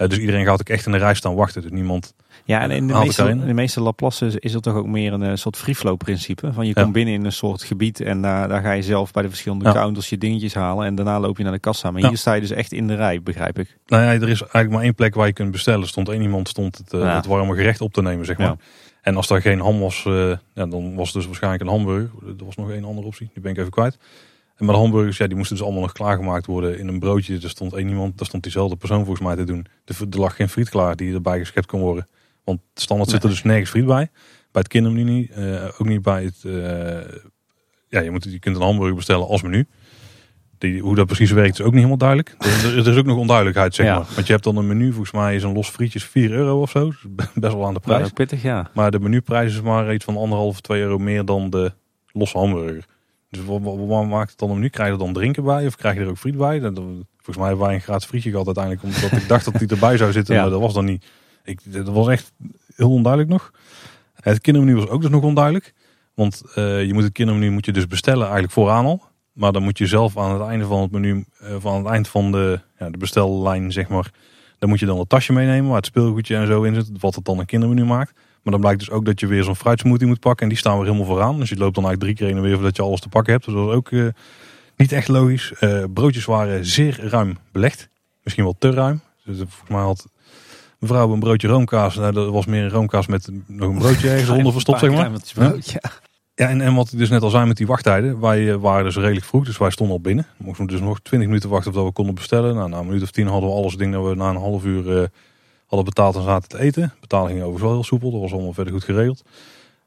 Eh, dus iedereen gaat ook echt in de rij staan wachten. Dus niemand Ja, en in de meeste, in. de meeste Laplaces is er toch ook meer een eh, soort free flow principe. Van je Ja. komt binnen in een soort gebied en daar, daar ga je zelf bij de verschillende Ja. counters je dingetjes halen. En daarna loop je naar de kassa. Maar Ja. hier sta je dus echt in de rij, begrijp ik. Nou ja, er is eigenlijk maar één plek waar je kunt bestellen. Stond één iemand stond het, eh, het warme gerecht op te nemen, zeg maar. En als daar geen ham was, ja, dan was het dus waarschijnlijk een hamburger. Er was nog één andere optie, die ben ik even kwijt. En maar de hamburgers, ja, die moesten dus allemaal nog klaargemaakt worden in een broodje. Er stond één iemand, daar stond diezelfde persoon volgens mij te doen. Er, er lag geen friet klaar die erbij geschept kon worden. Want standaard zit er dus nergens friet bij. Bij het kindermenu niet. eh, ook niet bij het... eh, ja, je, moet, je kunt een hamburger bestellen als menu. Die, hoe dat precies werkt is ook niet helemaal duidelijk. Er, is ook nog onduidelijkheid, zeg Ja. maar. Want je hebt dan een menu, volgens mij is een los frietjes 4 euro of zo. Dus best wel aan de Maar prijs. pittig, ja. Maar de menuprijs is maar iets van anderhalf, 2 euro meer dan de losse hamburger. Dus wat, maakt het dan een menu? Krijg je er dan drinken bij? Of krijg je er ook friet bij? Dat- Volgens mij hebben wij een gratis frietje gehad uiteindelijk. Omdat ik dacht dat die erbij zou zitten. Ja. Maar dat was dan niet. Ik, dat was echt heel onduidelijk nog. Het kindermenu was ook dus nog onduidelijk. Want eh, je moet het kindermenu moet je dus bestellen eigenlijk vooraan al. Maar dan moet je zelf aan het einde van het menu, eh, van het eind van de, ja, de bestellijn, zeg maar. Dan moet je dan het tasje meenemen waar het speelgoedje en zo in zit. Wat het dan een kindermenu maakt. Maar dan blijkt dus ook dat je weer zo'n fruitsmoothie moet pakken. En die staan weer helemaal vooraan. Dus je loopt dan eigenlijk drie keer heen en weer voordat je alles te pakken hebt. Dus dat was ook eh, niet echt logisch. Eh, broodjes waren zeer ruim belegd. Misschien wel te ruim. Dus volgens mij had, Mevrouw, een broodje roomkaas. Nou, dat was meer een roomkaas met nog een broodje ergens onder verstopt, zeg maar. Ja. Ja, en, en wat ik dus net al zei met die wachttijden. Wij eh, waren dus redelijk vroeg, dus wij stonden al binnen. We moesten dus nog 20 minuten wachten voordat we konden bestellen. Nou, na een minuut of tien hadden we alles ding dat we na een half uur hadden betaald en zaten te eten. Betaling ging overigens wel heel soepel, dat was allemaal verder goed geregeld.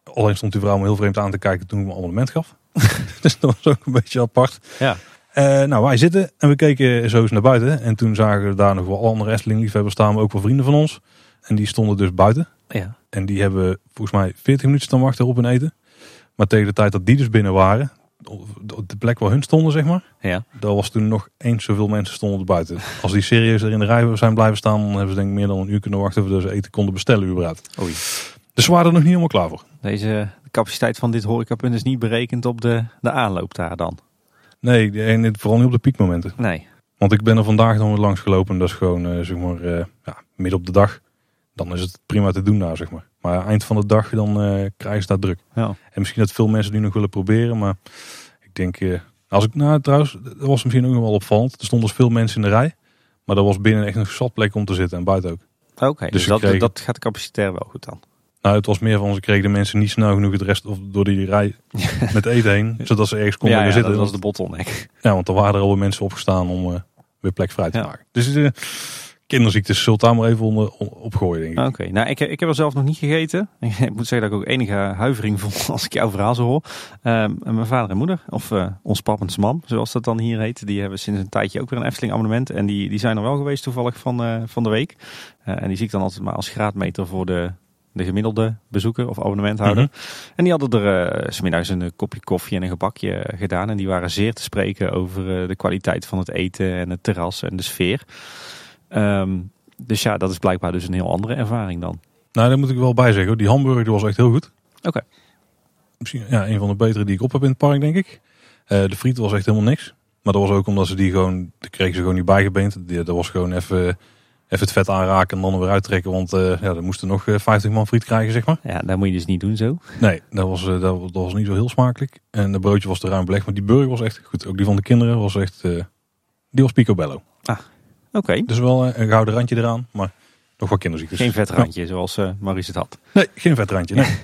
Alleen stond die vrouw me heel vreemd aan te kijken toen ik mijn abonnement gaf. dus dat was ook een beetje apart. Ja. Eh, nou, wij zitten en we keken zo eens naar buiten. En toen zagen we daar nog wel andere Efteling-liefhebbers staan, maar ook wel vrienden van ons. En die stonden dus buiten. Ja. En die hebben volgens mij 40 minuten staan wachten op hun eten. Maar tegen de tijd dat die dus binnen waren, op de plek waar hun stonden, zeg maar. Ja. Daar was toen nog eens zoveel mensen stonden er buiten. Als die serieus er in de rij zijn blijven staan, dan hebben ze denk ik meer dan een uur kunnen wachten voordat ze eten konden bestellen überhaupt. Oei. Dus ze waren er nog niet helemaal klaar voor. Deze de capaciteit van dit horecapunt is niet berekend op de, de aanloop daar dan. Nee, en vooral niet op de piekmomenten. Nee. Want ik ben er vandaag nog weer langs gelopen. En dat is gewoon, eh, zeg maar, eh, ja, midden op de dag. Dan is het prima te doen daar, zeg maar. Maar eind van de dag, dan eh, krijgen ze daar druk. Ja. En misschien dat veel mensen nu nog willen proberen. Maar ik denk, eh, als ik, nou trouwens, dat was misschien ook nog wel opvallend. Er stonden dus veel mensen in de rij. Maar er was binnen echt een zat plek om te zitten en buiten ook. Oké, Dus dus dat, dat gaat capacitair wel goed dan. Nou, het was meer van, ze kregen de mensen niet snel genoeg het rest of door die rij met eten heen. Zodat ze ergens konden ja, ja, zitten. dat was de bottleneck. Ja, want er waren er alweer mensen opgestaan om eh, weer plek vrij te Ja. maken. Dus eh, kinderziektes zult daar maar even onder, op gooien, denk ik. Oké, nou ik, ik heb er zelf nog niet gegeten. Ik moet zeggen dat ik ook enige huivering vond als ik jouw verhaal zo hoor. Ehm, mijn vader en moeder, of eh ons pap en mam, zoals dat dan hier heet, die hebben sinds een tijdje ook weer een Efteling abonnement. En die, die zijn er wel geweest toevallig van, eh, van de week. Eh, en die zie ik dan altijd maar als graadmeter voor de, de gemiddelde bezoeker of abonnementhouder. En die hadden er 's smiddags een kopje koffie en een gebakje gedaan. En die waren zeer te spreken over de kwaliteit van het eten en het terras en de sfeer. Ehm, dus ja, dat is blijkbaar dus een heel andere ervaring dan. Nou, daar moet ik wel bij zeggen. Die hamburger die was echt heel goed. Oké. Misschien ja, een van de betere die ik op heb in het park, denk ik. Eh, de friet was echt helemaal niks. Maar dat was ook omdat ze die gewoon, die kregen ze gewoon niet bijgebeend. Die, dat was gewoon even, even het vet aanraken en dan er weer uittrekken. Want eh ja, er moesten nog eh, 50 man friet krijgen, zeg maar. Ja, dat moet je dus niet doen zo. Nee, dat was, eh, dat, was- dat was niet zo heel smakelijk. En de broodje was te ruim belegd. Maar die burger was echt goed. Ook die van de kinderen was echt, eh, die was picobello. Oké, Dus wel eh, een gouden randje eraan, maar nog wat kinderziektes. geen vetrandje zoals eh Maurice het had. Nee, geen vetrandje. Nee.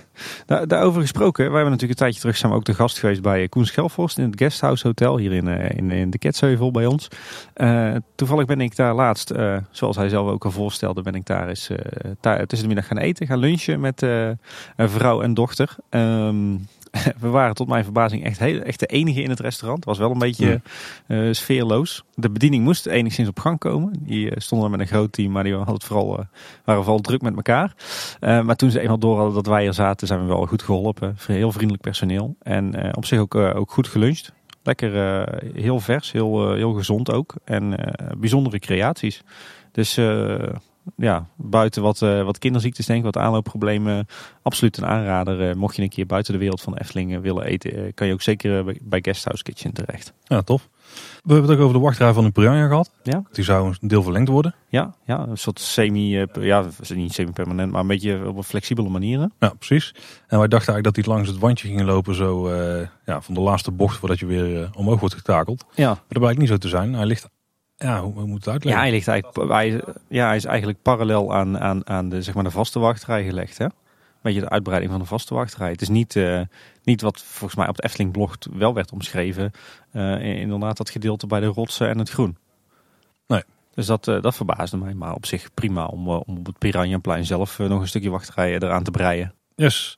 Daar, daarover gesproken, wij hebben natuurlijk een tijdje terug we ook de gast geweest bij Koen Schelvorst in het Guesthouse Hotel hier in, eh, in, in de Ketsheuvel bij ons. Eh, toevallig ben ik daar laatst, eh, zoals hij zelf ook al voorstelde, ben ik daar eens eh, ta- tussen de middag gaan eten, gaan lunchen met eh, een vrouw en dochter. Ehm, we waren tot mijn verbazing echt, heel, echt de enige in het restaurant. Het was wel een beetje eh, sfeerloos. De bediening moest enigszins op gang komen. Die eh, stonden met een groot team, maar die hadden het vooral, eh, waren vooral druk met elkaar. Maar toen ze eenmaal door hadden dat wij er zaten, zijn we wel goed geholpen. Heel vriendelijk personeel. En op zich ook, ook goed geluncht. Lekker, heel vers, heel, heel gezond ook. En bijzondere creaties. Dus ja, buiten wat, eh, wat kinderziektes denk ik, wat aanloopproblemen. Absoluut een aanrader. Eh, mocht je een keer buiten de wereld van Efteling eh, willen eten, kan je ook zeker bij- Guesthouse Kitchen terecht. Ja, tof. We hebben het ook over de wachtrij van de Piranha gehad. Ja. Die zou een deel verlengd worden. Ja, ja een soort semi, ja, niet semi-permanent, maar een beetje op een flexibele manier. Ja, precies. En wij dachten eigenlijk dat die langs het wandje ging lopen. Zo ja, van de laatste bocht voordat je weer omhoog wordt getakeld. Maar Ja, dat blijkt niet zo te zijn. Hij ligt, ja, hoe, hoe moet het Ja, uitleggen? hij, ligt eigenlijk, hij, ja, hij is eigenlijk parallel aan, aan, aan de, zeg maar de vaste wachtrij gelegd. Hè? Beetje de uitbreiding van de vaste wachtrij. Het is niet, eh, niet wat volgens mij op de Efteling blog wel werd omschreven. eh, inderdaad dat gedeelte bij de rotsen en het groen. Nee. Dus dat, eh, dat verbaasde mij. Maar op zich prima om, om op het Piranhaplein zelf nog een stukje wachtrij eraan te breien. Yes.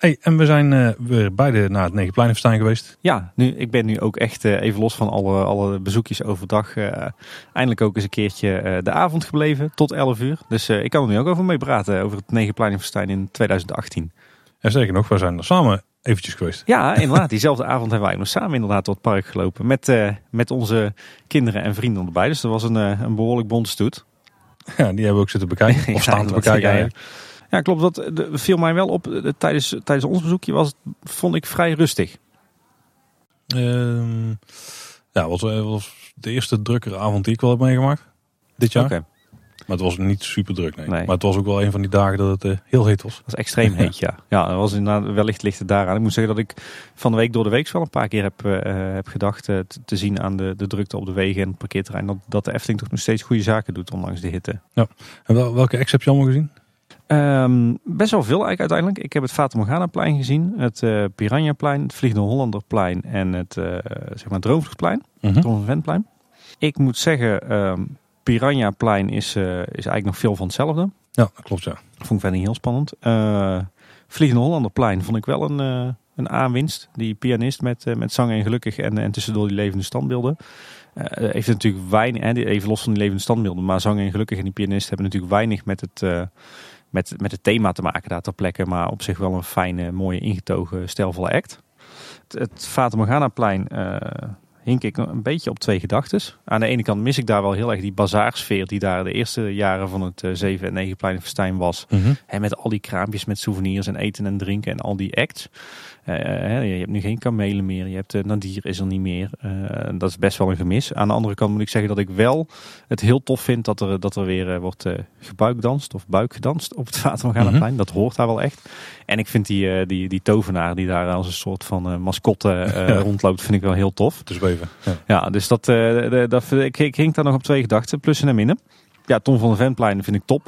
Hey, en we zijn eh, weer beide naar het Negenpleinenfestijn geweest. Ja, nu, ik ben nu ook echt eh, even los van alle, alle bezoekjes overdag. eh, eindelijk ook eens een keertje de avond gebleven tot 11 uur. Dus ik kan er nu ook over mee praten over het Negenpleinenfestijn in 2018. En zeker nog, we zijn er samen eventjes geweest. Ja, inderdaad. Diezelfde avond hebben wij nog samen inderdaad door het park gelopen. Met, met onze kinderen en vrienden erbij. Dus dat was een, een behoorlijk bonte stoet. Ja, die hebben we ook zitten bekijken. Of Ja, staan te bekijken ja, ja. Ja, klopt. Dat de- viel mij wel op. eh, tijdens, tijdens ons bezoekje was het, vond ik, vrij rustig. Ehm, ja, was, eh, was de eerste drukkere avond die ik wel heb meegemaakt. Dit jaar. Oké. Maar het was niet super druk, nee. Nee. Maar het was ook wel een van die dagen dat het eh, heel heet was. Dat is extreem heet, ja. Ja, dat was inderdaad, wellicht ligt het daaraan. Ik moet zeggen dat ik van de week door de week wel een paar keer heb, heb gedacht te, zien aan de, de drukte op de wegen en het parkeerterrein. Dat, dat de Efteling toch nog steeds goede zaken doet, ondanks de hitte. En wel, welke acts heb je allemaal gezien? Ehm, best wel veel eigenlijk uiteindelijk. Ik heb het Fata Morgana-plein gezien, het eh Piranha-plein, het Vliegende Hollanderplein en het eh zeg maar Droomvluchtplein, het Tom van Ventplein. Ik moet zeggen, ehm Piranha-plein is, eh, is eigenlijk nog veel van hetzelfde. Ja, dat klopt ja. Vond ik verder niet heel spannend. Vliegende Hollanderplein vond ik wel een, een aanwinst. Die pianist met, met zang en gelukkig en, en tussendoor die levende standbeelden. Heeft natuurlijk weinig, hè, even los van die levende standbeelden, maar zang en gelukkig en die pianist hebben natuurlijk weinig met het, met, met het thema te maken daar ter plekke. Maar op zich wel een fijne, mooie, ingetogen, stijlvolle act. Het, het Fata Morgana-plein eh, hink ik een beetje op twee gedachtes. Aan de ene kant mis ik daar wel heel erg die bazaarsfeer die daar de eerste jaren van het eh, 7 en 9 Pleinenfestijn was. Mhm. Hè, met al die kraampjes met souvenirs en eten en drinken en al die acts. Eh, hè, je hebt nu geen kamelen meer. Je hebt uh, Nadir is er niet meer. Eh, dat is best wel een gemis. Aan de andere kant moet ik zeggen dat ik wel het heel tof vind dat er, dat er weer eh, wordt eh, gebuikdanst of buikgedanst op het Watermorganaplein. Dat hoort daar wel echt. En ik vind die, eh, die, die tovenaar die daar als een soort van eh, mascotte eh, Ja. rondloopt, vind ik wel heel tof. Dus even. Ja. Ja, dus dat, eh, dat, ik, ik hing daar nog op twee gedachten, plussen en minnen. Ja, Tom van de Ventplein vind ik top.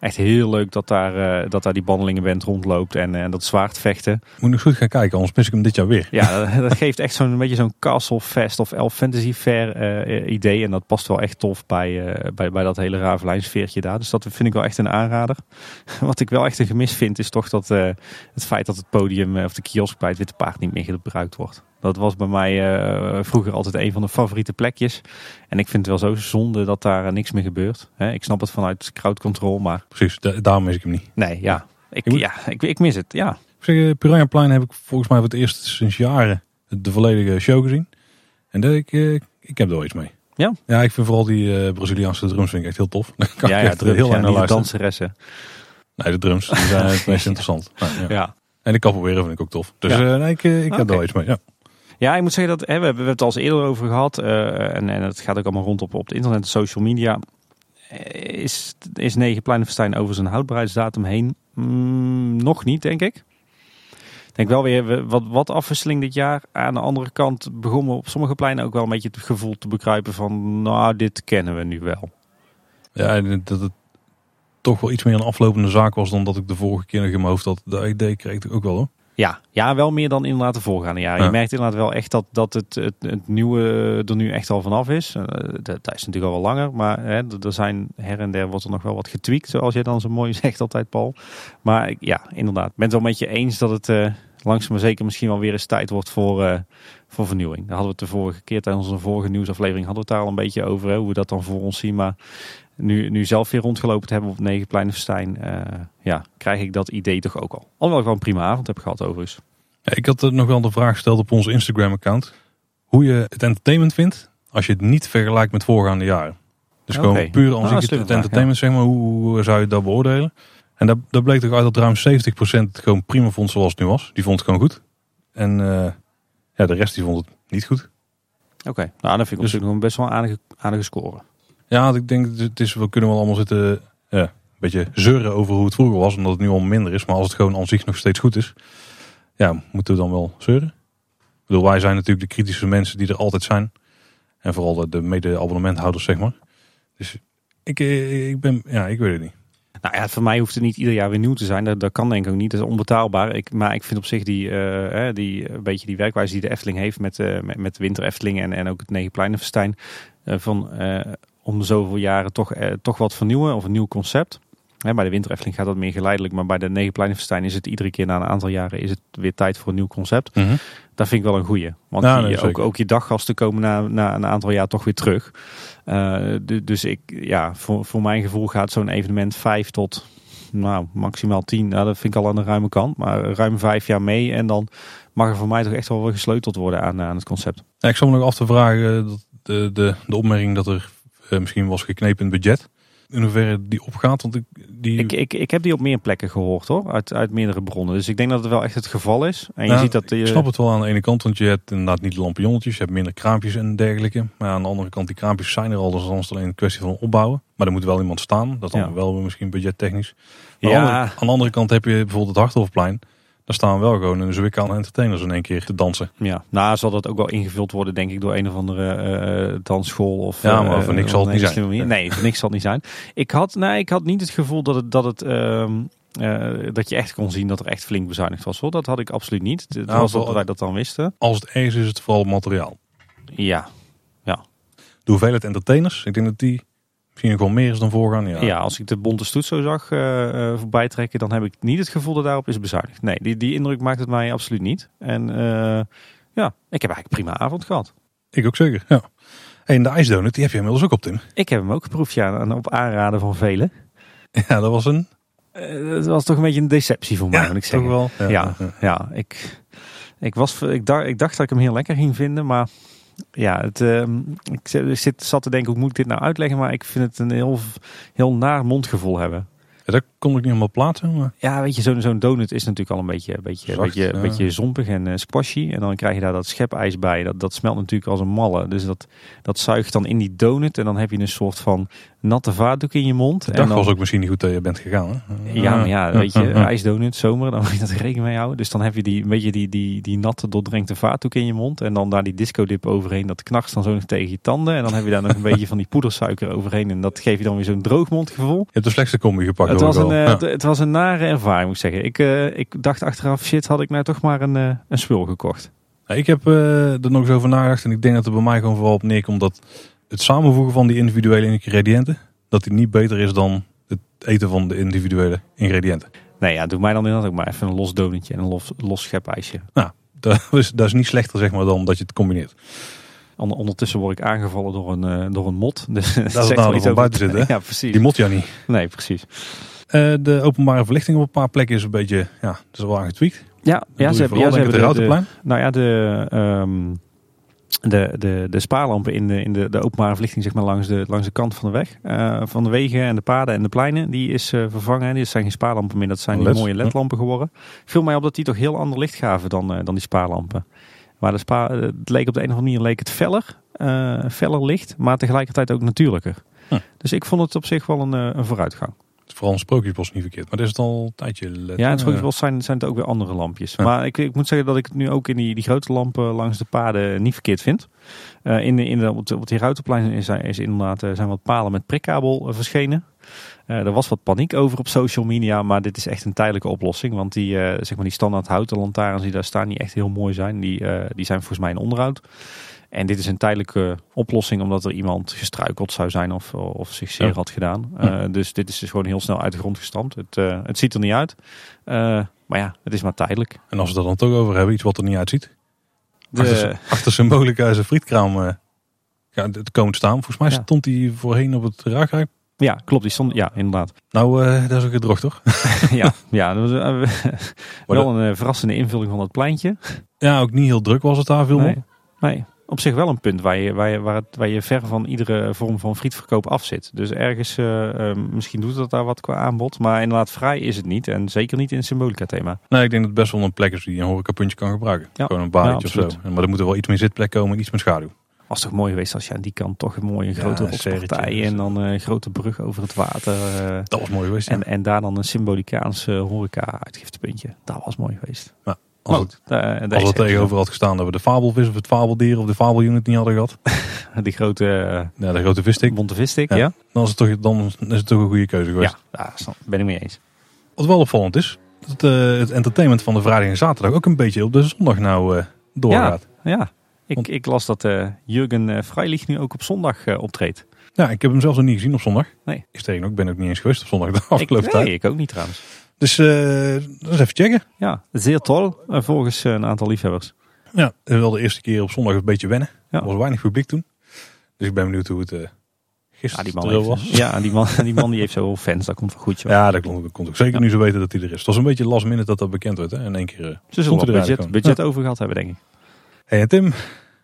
Echt heel leuk dat daar, eh, dat daar die bandelingenband rondloopt en, en dat zwaardvechten. Moet nog goed gaan kijken, anders mis ik hem dit jaar weer. Ja, dat, dat geeft echt zo'n beetje zo'n Castle Fest of Elf Fantasy Fair eh, idee. En dat past wel echt tof bij, eh, bij, bij dat hele Ravelijn sfeertje daar. Dus dat vind ik wel echt een aanrader. Wat ik wel echt een gemis vind is toch dat eh, het feit dat het podium eh, of de kiosk bij het Witte Paard niet meer gebruikt wordt. Dat was bij mij eh, vroeger altijd een van de favoriete plekjes. En ik vind het wel zo zonde dat daar eh, niks meer gebeurt. Ik snap het vanuit crowd control, maar Precies, da- daarom mis ik hem niet. nee, ja. Ik, ja, ik, ik mis het, ja. Zeg, eh, Piranhaplein heb ik volgens mij voor het eerst sinds jaren de volledige show gezien. En dat ik, ik heb er wel iets mee. Ja? Ja, ik vind vooral die eh, Braziliaanse drums vind ik echt heel tof. Kan ja, ik ja, echt drums, heel ja, naar de luisteren. danseressen. Nee, de drums die zijn het meest interessant. Nou, ja. Ja. En de capoeira vind ik ook tof. Dus Ja. nee, ik, ik heb er wel iets mee. Ja. Ja, ik moet zeggen dat hè, we, hebben, het al eens eerder over gehad. eh, en, en het gaat ook allemaal rond op, op het internet social media. Eh, Is, is 9 Pleinenfestijn over zijn houdbaarheidsdatum heen? Mm, nog niet, denk ik. Denk wel weer we- wat, wat afwisseling dit jaar. Aan de andere kant begonnen op sommige pleinen ook wel een beetje het gevoel te bekruipen van... Nou, dit kennen we nu wel. ja, dat het toch wel iets meer een aflopende zaak was dan dat ik de vorige keer nog in mijn hoofd had. Dat idee kreeg ik ook wel hoor. Ja, ja, wel meer dan inderdaad de voorgaande jaren. Ja. Je merkt inderdaad wel echt dat, dat het, het, het nieuwe er nu echt al vanaf is. Eh, dat, is natuurlijk al wel langer, maar hè, er zijn her en der wordt er nog wel wat getweakt, zoals jij dan zo mooi zegt altijd, Paul. Maar ja, inderdaad, ik ben het wel met je eens dat het eh, langzaam maar zeker misschien wel weer eens tijd wordt voor, eh, voor vernieuwing. Daar hadden we het de vorige keer tijdens onze vorige nieuwsaflevering hadden we het daar al een beetje over, hè, hoe we dat dan voor ons zien. Maar nu, nu zelf weer rondgelopen te hebben op Negenpleinenfestijn, eh ja, krijg ik dat idee toch ook al. Alhoewel ik wel een prima avond heb gehad overigens. Ja, ik had er nog wel de vraag gesteld op onze Instagram account. Hoe je het entertainment vindt als je het niet vergelijkt met voorgaande jaren. Dus gewoon puur Ah, als dat ik is het, vraag, entertainment zeg maar, hoe, hoe zou je dat beoordelen? En daar, daar bleek toch uit dat ruim 70% het gewoon prima vond zoals het nu was. Die vond het gewoon goed. En eh, ja, de rest die vond het niet goed. Oké, nou dan vind ik Dus- nog best wel een aardige, aardige score. Ja, ik denk het is, we kunnen wel allemaal zitten ja, een beetje zeuren over hoe het vroeger was. Omdat het nu al minder is. Maar als het gewoon aan zich nog steeds goed is. Ja, moeten we dan wel zeuren? Ik bedoel, wij zijn natuurlijk de kritische mensen die er altijd zijn. En vooral de, de mede-abonnementhouders, zeg maar. Dus ik, eh, ik ben, ja, ik weet het niet. Nou ja, voor mij hoeft het niet ieder jaar weer nieuw te zijn. Dat, kan denk ik ook niet. Dat is onbetaalbaar. Ik, maar ik vind op zich die, eh, die, een beetje die werkwijze die de Efteling heeft met, eh, met, Winter Efteling en, en ook het Negenpleinenfestijn. eh van om de zoveel jaren toch, eh, toch wat vernieuwen of een nieuw concept. Hè, bij de Winter Efteling gaat dat meer geleidelijk. Maar bij de Negenpleinenfestijn is het iedere keer na een aantal jaren is het weer tijd voor een nieuw concept. Dat vind ik wel een goeie. Want Ja, die- nee, ook, ook je daggasten komen na, na een aantal jaar toch weer terug. Eh, du- dus ik, ja, voor, voor mijn gevoel gaat zo'n evenement vijf tot nou, maximaal tien. Nou, dat vind ik al aan de ruime kant. Maar ruim vijf jaar mee. En dan mag er voor mij toch echt wel weer gesleuteld worden aan, aan het concept. Ja, ik zal me nog af te vragen, dat de, de, de opmerking dat er eh, misschien was geknepen in het budget. in hoeverre die opgaat. Want ik, die... Ik, ik, ik heb die op meer plekken gehoord hoor, uit, uit meerdere bronnen. Dus ik denk dat het wel echt het geval is. En je Nou, ziet dat Ik je, snap het wel aan de ene kant, want je hebt inderdaad niet lampionnetjes, je hebt minder kraampjes en dergelijke. Maar aan de andere kant, die kraampjes zijn er al, dus dan is het alleen een kwestie van opbouwen. Maar er moet wel iemand staan, dat dan Ja. wel misschien budgettechnisch. Maar Ja. aan, de andere, aan de andere kant heb je bijvoorbeeld het Harthoffplein. Daar staan wel gewoon een zwik aan entertainers in één keer te dansen. Ja, nou zal dat ook wel ingevuld worden, denk ik, door een of andere eh, dansschool of. Ja, maar eh, voor niks zal het niet zijn. manier. Nee, voor niks zal het niet zijn. Ik had, nee, ik had niet het gevoel dat het, dat het. ehm, eh, dat je echt kon zien dat er echt flink bezuinigd was. Hoor. Dat had ik absoluut niet. Het Nou, was dat wij dat dan wisten. Als het ergens is, is het vooral materiaal. Ja. De hoeveelheid entertainers, ik denk dat die misschien wel meer is dan voorgaan. Ja, Ja. als ik de bonte stoet zo zag voorbij trekken, dan heb ik niet het gevoel dat daarop is bezuinigd. Nee, die, die indruk maakt het mij absoluut niet. En eh, ja, ik heb eigenlijk prima avond gehad. Ik ook zeker, ja. En de ijsdonut, die heb je inmiddels ook op, Tim. Ik heb hem ook geproefd, ja, en op aanraden van velen. Ja, dat was een... Eh, het was toch een beetje een deceptie voor mij, moet ik toch zeggen. wel. Ja, ja, ik, ik, was, ik, dacht, ik dacht dat ik hem heel lekker ging vinden, maar ja, het, ehm, ik zit- zat te denken, hoe moet ik dit nou uitleggen? Maar ik vind het een heel, heel naar mondgevoel hebben. Ja, dat kon ik niet helemaal plaatsen, maar... Ja, weet je, zo'n zo'n donut is natuurlijk al een beetje, een beetje, Zacht, beetje, ja. beetje zompig en squashy. En dan krijg je daar dat schepijs bij. Dat, dat smelt natuurlijk als een malle. Dus dat, dat zuigt dan in die donut. En dan heb je een soort van natte vaatdoek in je mond. De en dan, was ook misschien niet goed dat je bent gegaan. Hè? Ja, maar ja, weet je, ijsdonut, zomer, dan moet je dat rekening mee houden. Dus dan heb je die, een beetje die, die, die natte, doordrenkte vaatdoek in je mond. En dan daar die discodip overheen. Dat knarst dan zo nog tegen je tanden. En dan heb je daar nog een beetje van die poedersuiker overheen. En dat geeft je dan weer zo'n droogmondgevoel. Je hebt de slechtste combi gepakt. Het was, een, eh, Ja. het, was een nare ervaring, moet ik zeggen. Ik, eh, ik dacht achteraf, shit, had ik nou toch maar een, eh, een spul gekocht. Ik heb er nog eens over nagedacht en ik denk dat het bij mij gewoon vooral op neerkomt dat het samenvoegen van die individuele ingrediënten, dat die niet beter is dan het eten van de individuele ingrediënten. Nee, ja, doe mij dan inderdaad ook maar even een los donutje en een los, los schepijsje. Dat is, dat is niet slechter zeg maar dan dat je het combineert. Onder- ondertussen word ik aangevallen door een, eh, door een mot. Dus dat het wel nadeel iets van buiten zitten? Ja, precies. Die mot ja niet. Nee, precies. Eh, de openbare verlichting op een paar plekken is een beetje, ja, dat is wel aangetweakt. Ja, ja ze hebben, ja, ze het hebben de, de, nou ja, de, ehm, de, de, de spaarlampen in de, in de, de openbare verlichting zeg maar, langs, de, langs de kant van de weg. eh, van de wegen en de paden en de pleinen. Die is eh, vervangen. Die zijn geen spaarlampen meer. Dat zijn die mooie ledlampen geworden. Viel mij op dat die toch heel ander licht gaven dan, eh, dan die spaarlampen. Maar de spa, het leek op de een of andere manier leek het feller. feller licht. Maar tegelijkertijd ook natuurlijker. Dus ik vond het op zich wel een, een vooruitgang. Vooral een sprookjesbos niet verkeerd, maar dat is het al een tijdje. Ja, en Eh, het wel zijn, zijn het ook weer andere lampjes. Ja. Maar ik, ik moet zeggen dat ik het nu ook in die, die grote lampen langs de paden niet verkeerd vind. Eh, in de, in de, op, het- Hierautenplein is, is inderdaad, eh, zijn wat palen met prikkabel verschenen. Eh, er was wat paniek over op social media, maar dit is echt een tijdelijke oplossing. Want die, zeg maar die standaard houten lantaarns die daar staan, die echt heel mooi zijn, die, die zijn volgens mij in onderhoud. En dit is een tijdelijke oplossing omdat er iemand gestruikeld zou zijn of, of zich zeer Ja. had gedaan. Eh, dus dit is dus gewoon heel snel uit de grond gestampt. Het, eh, het ziet er niet uit. Eh, maar ja, het is maar tijdelijk. En als we het er dan toch over hebben, iets wat er niet uitziet. De, Achter, achter Symbolica is een frietkraam ja, het komend staan. Volgens mij Ja. stond die voorheen op het raakruik. ja, klopt. Die stond, ja, inderdaad. Nou, eh dat is ook gedroogd toch? ja, ja, dat was wel een verrassende invulling van het pleintje. Ja, ook niet heel druk was het daar veel Nee, meer. nee. Op zich wel een punt waar je, waar, je, waar, het, waar je ver van iedere vorm van frietverkoop af zit. Dus ergens, eh, eh, misschien doet dat daar wat qua aanbod. Maar inderdaad, vrij is het niet. En zeker niet in het symbolica-thema. Nee, ik denk dat het best wel een plek is die een horecapuntje kan gebruiken. Ja. Gewoon een barretje Ja, of zo. Maar er moet er wel iets meer zitplek komen en iets meer schaduw. Was toch mooi geweest als je aan die kant toch een mooie Ja, grote rotspartij serretje. en dan een grote brug over het water. eh, Dat was mooi geweest. ja. en, en daar dan een symbolicaans horeca-uitgiftepuntje. Dat was mooi geweest. Als het, goed, daar- daar als is het het. tegenover had gestaan dat we de fabelvis of het fabeldier of de fabelunit niet hadden gehad. Die grote eh, Ja, de grote visstick. bonte visstick, Ja. ja? Dan is, het toch, dan is het toch een goede keuze Ja, geweest. daar snap- ben ik mee eens. Wat wel opvallend is, dat eh, het entertainment van de vrijdag en zaterdag ook een beetje op de zondag nou eh, doorgaat. Ja, ik, Want- ik las dat eh Jurgen eh, Freilich nu ook op zondag eh, optreedt. Ja, ik heb hem zelfs nog niet gezien op zondag. Nee. Ik ik ben ook niet eens geweest op zondag de Ik, afgelopen tijd. nee, ik ook niet trouwens. Dus eh dat is even checken. Ja, zeer toll, eh, volgens eh, een aantal liefhebbers. Ja, wel de eerste keer op zondag een beetje wennen. Ja. Er was weinig publiek toen. Dus ik ben benieuwd hoe het Ja, gisteren die man, heeft, was. ja die, man, die man die heeft zoveel fans, dat komt wel goed. Joh. Ja, dat komt, dat komt ook zeker Ja. nu zo weten dat hij er is. Het was een beetje last minute dat dat bekend werd. Hè? In één keer eh, Ze zullen er budget, budget over gehad hebben, denk ik. Hey, en Tim,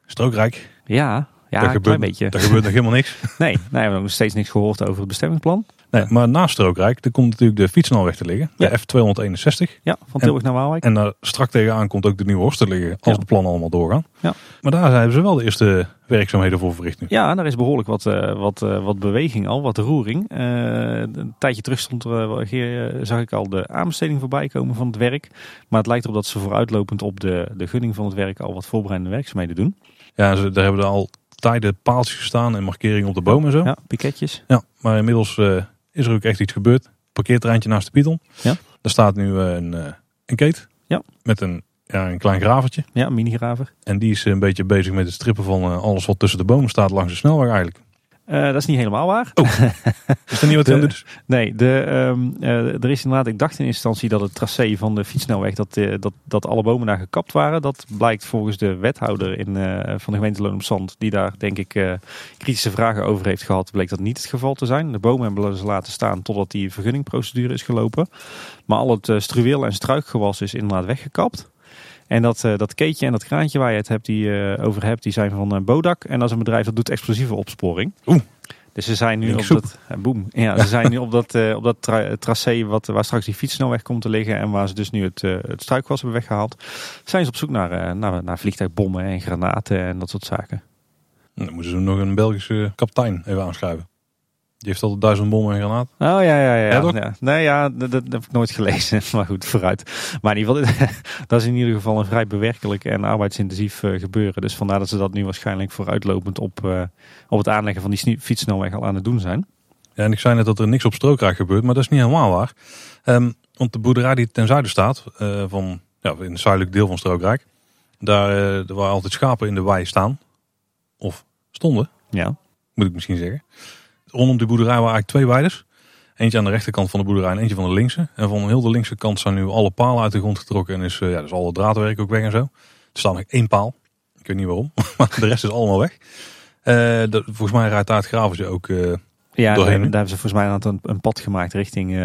strookrijk. Ja, Ja, Daar een gebeurt, klein beetje. Daar gebeurt nog helemaal niks. Nee, nee, we hebben nog steeds niks gehoord over het bestemmingsplan. Nee, maar naast Strookrijk, er komt natuurlijk de fietsnelweg te liggen. De Ja. F261. Ja, van Tilburg naar Waalwijk. En daar strak tegenaan komt ook de Nieuwe Horst te liggen. Als Ja. de plannen allemaal doorgaan. Ja. Maar daar hebben ze wel de eerste werkzaamheden voor verricht nu. Ja, daar is behoorlijk wat, eh, wat, eh, wat beweging al, wat roering. Eh, een tijdje terug stond er, zag ik al de aanbesteding voorbij komen van het werk. Maar het lijkt erop dat ze vooruitlopend op de, de gunning van het werk al wat voorbereidende werkzaamheden doen. Ja, ze, daar hebben er al tijden paaltjes gestaan en markeringen op de bomen en zo. Ja, Ja, piketjes. maar inmiddels is er ook echt iets gebeurd. Parkeerterreintje naast de Python. Ja. Daar staat nu eh, een, eh een keet. Ja. Met een, ja, een klein gravertje. Ja, minigraver. En die is een beetje bezig met het strippen van eh, alles wat tussen de bomen staat langs de snelweg eigenlijk. Eh, dat is niet helemaal waar. Is dat niet wat? Dus? Nee, de, ehm, eh, er is inderdaad, ik dacht in instantie dat het tracé van de fietsnelweg, dat, eh, dat, dat alle bomen daar gekapt waren. Dat blijkt volgens de wethouder in, van de gemeente Loon op Zand, die daar denk ik kritische vragen over heeft gehad, bleek dat niet het geval te zijn. De bomen hebben ze laten staan totdat die vergunningprocedure is gelopen. Maar al het struweel en struikgewas is inderdaad weggekapt. En dat, eh, dat keetje en dat kraantje waar je het hebt, die, eh, over hebt, die zijn van eh, Bodak. En dat is een bedrijf dat doet explosieve opsporing. Oeh. Dus ze zijn nu Link op soep. dat, boem. Ja, ze zijn nu op dat, op dat tra- tracé wat, waar straks die fietssnelweg komt te liggen en waar ze dus nu het, het struikwas hebben weggehaald. Zijn ze op zoek naar, naar, naar vliegtuigbommen en granaten en dat soort zaken. Dan moeten ze nog een Belgische kapitein even aanschrijven. Die heeft al duizend bommen en granaat. Oh ja, ja, ja. Ja, ja. Nee, ja, dat, dat heb ik nooit gelezen. Maar goed, vooruit. Maar in ieder geval, dat is in ieder geval een vrij bewerkelijk en arbeidsintensief eh, gebeuren. Dus vandaar dat ze dat nu waarschijnlijk vooruitlopend op, eh, op het aanleggen van die fietssnelweg al aan het doen zijn. Ja, en ik zei net dat er niks op Strookrijk gebeurt, maar dat is niet helemaal waar. Ehm, want de boerderij die ten zuiden staat, eh, van, ja, in het zuidelijk deel van Strookrijk, daar waar altijd schapen in de wei staan, of stonden, Ja. moet ik misschien zeggen. Rondom die boerderij waren eigenlijk twee weiders. Eentje aan de rechterkant van de boerderij en eentje van de linkse. En van heel de linkse kant zijn nu alle palen uit de grond getrokken en is eh, ja, dus alle draadwerk ook weg en zo. Er staat nog één paal. Ik weet niet waarom, maar de rest is allemaal weg. Eh, de- volgens mij rijdt daar het gravertje ook eh, Ja, daar, Doorheen. daar hebben ze volgens mij een, een, pad gemaakt richting,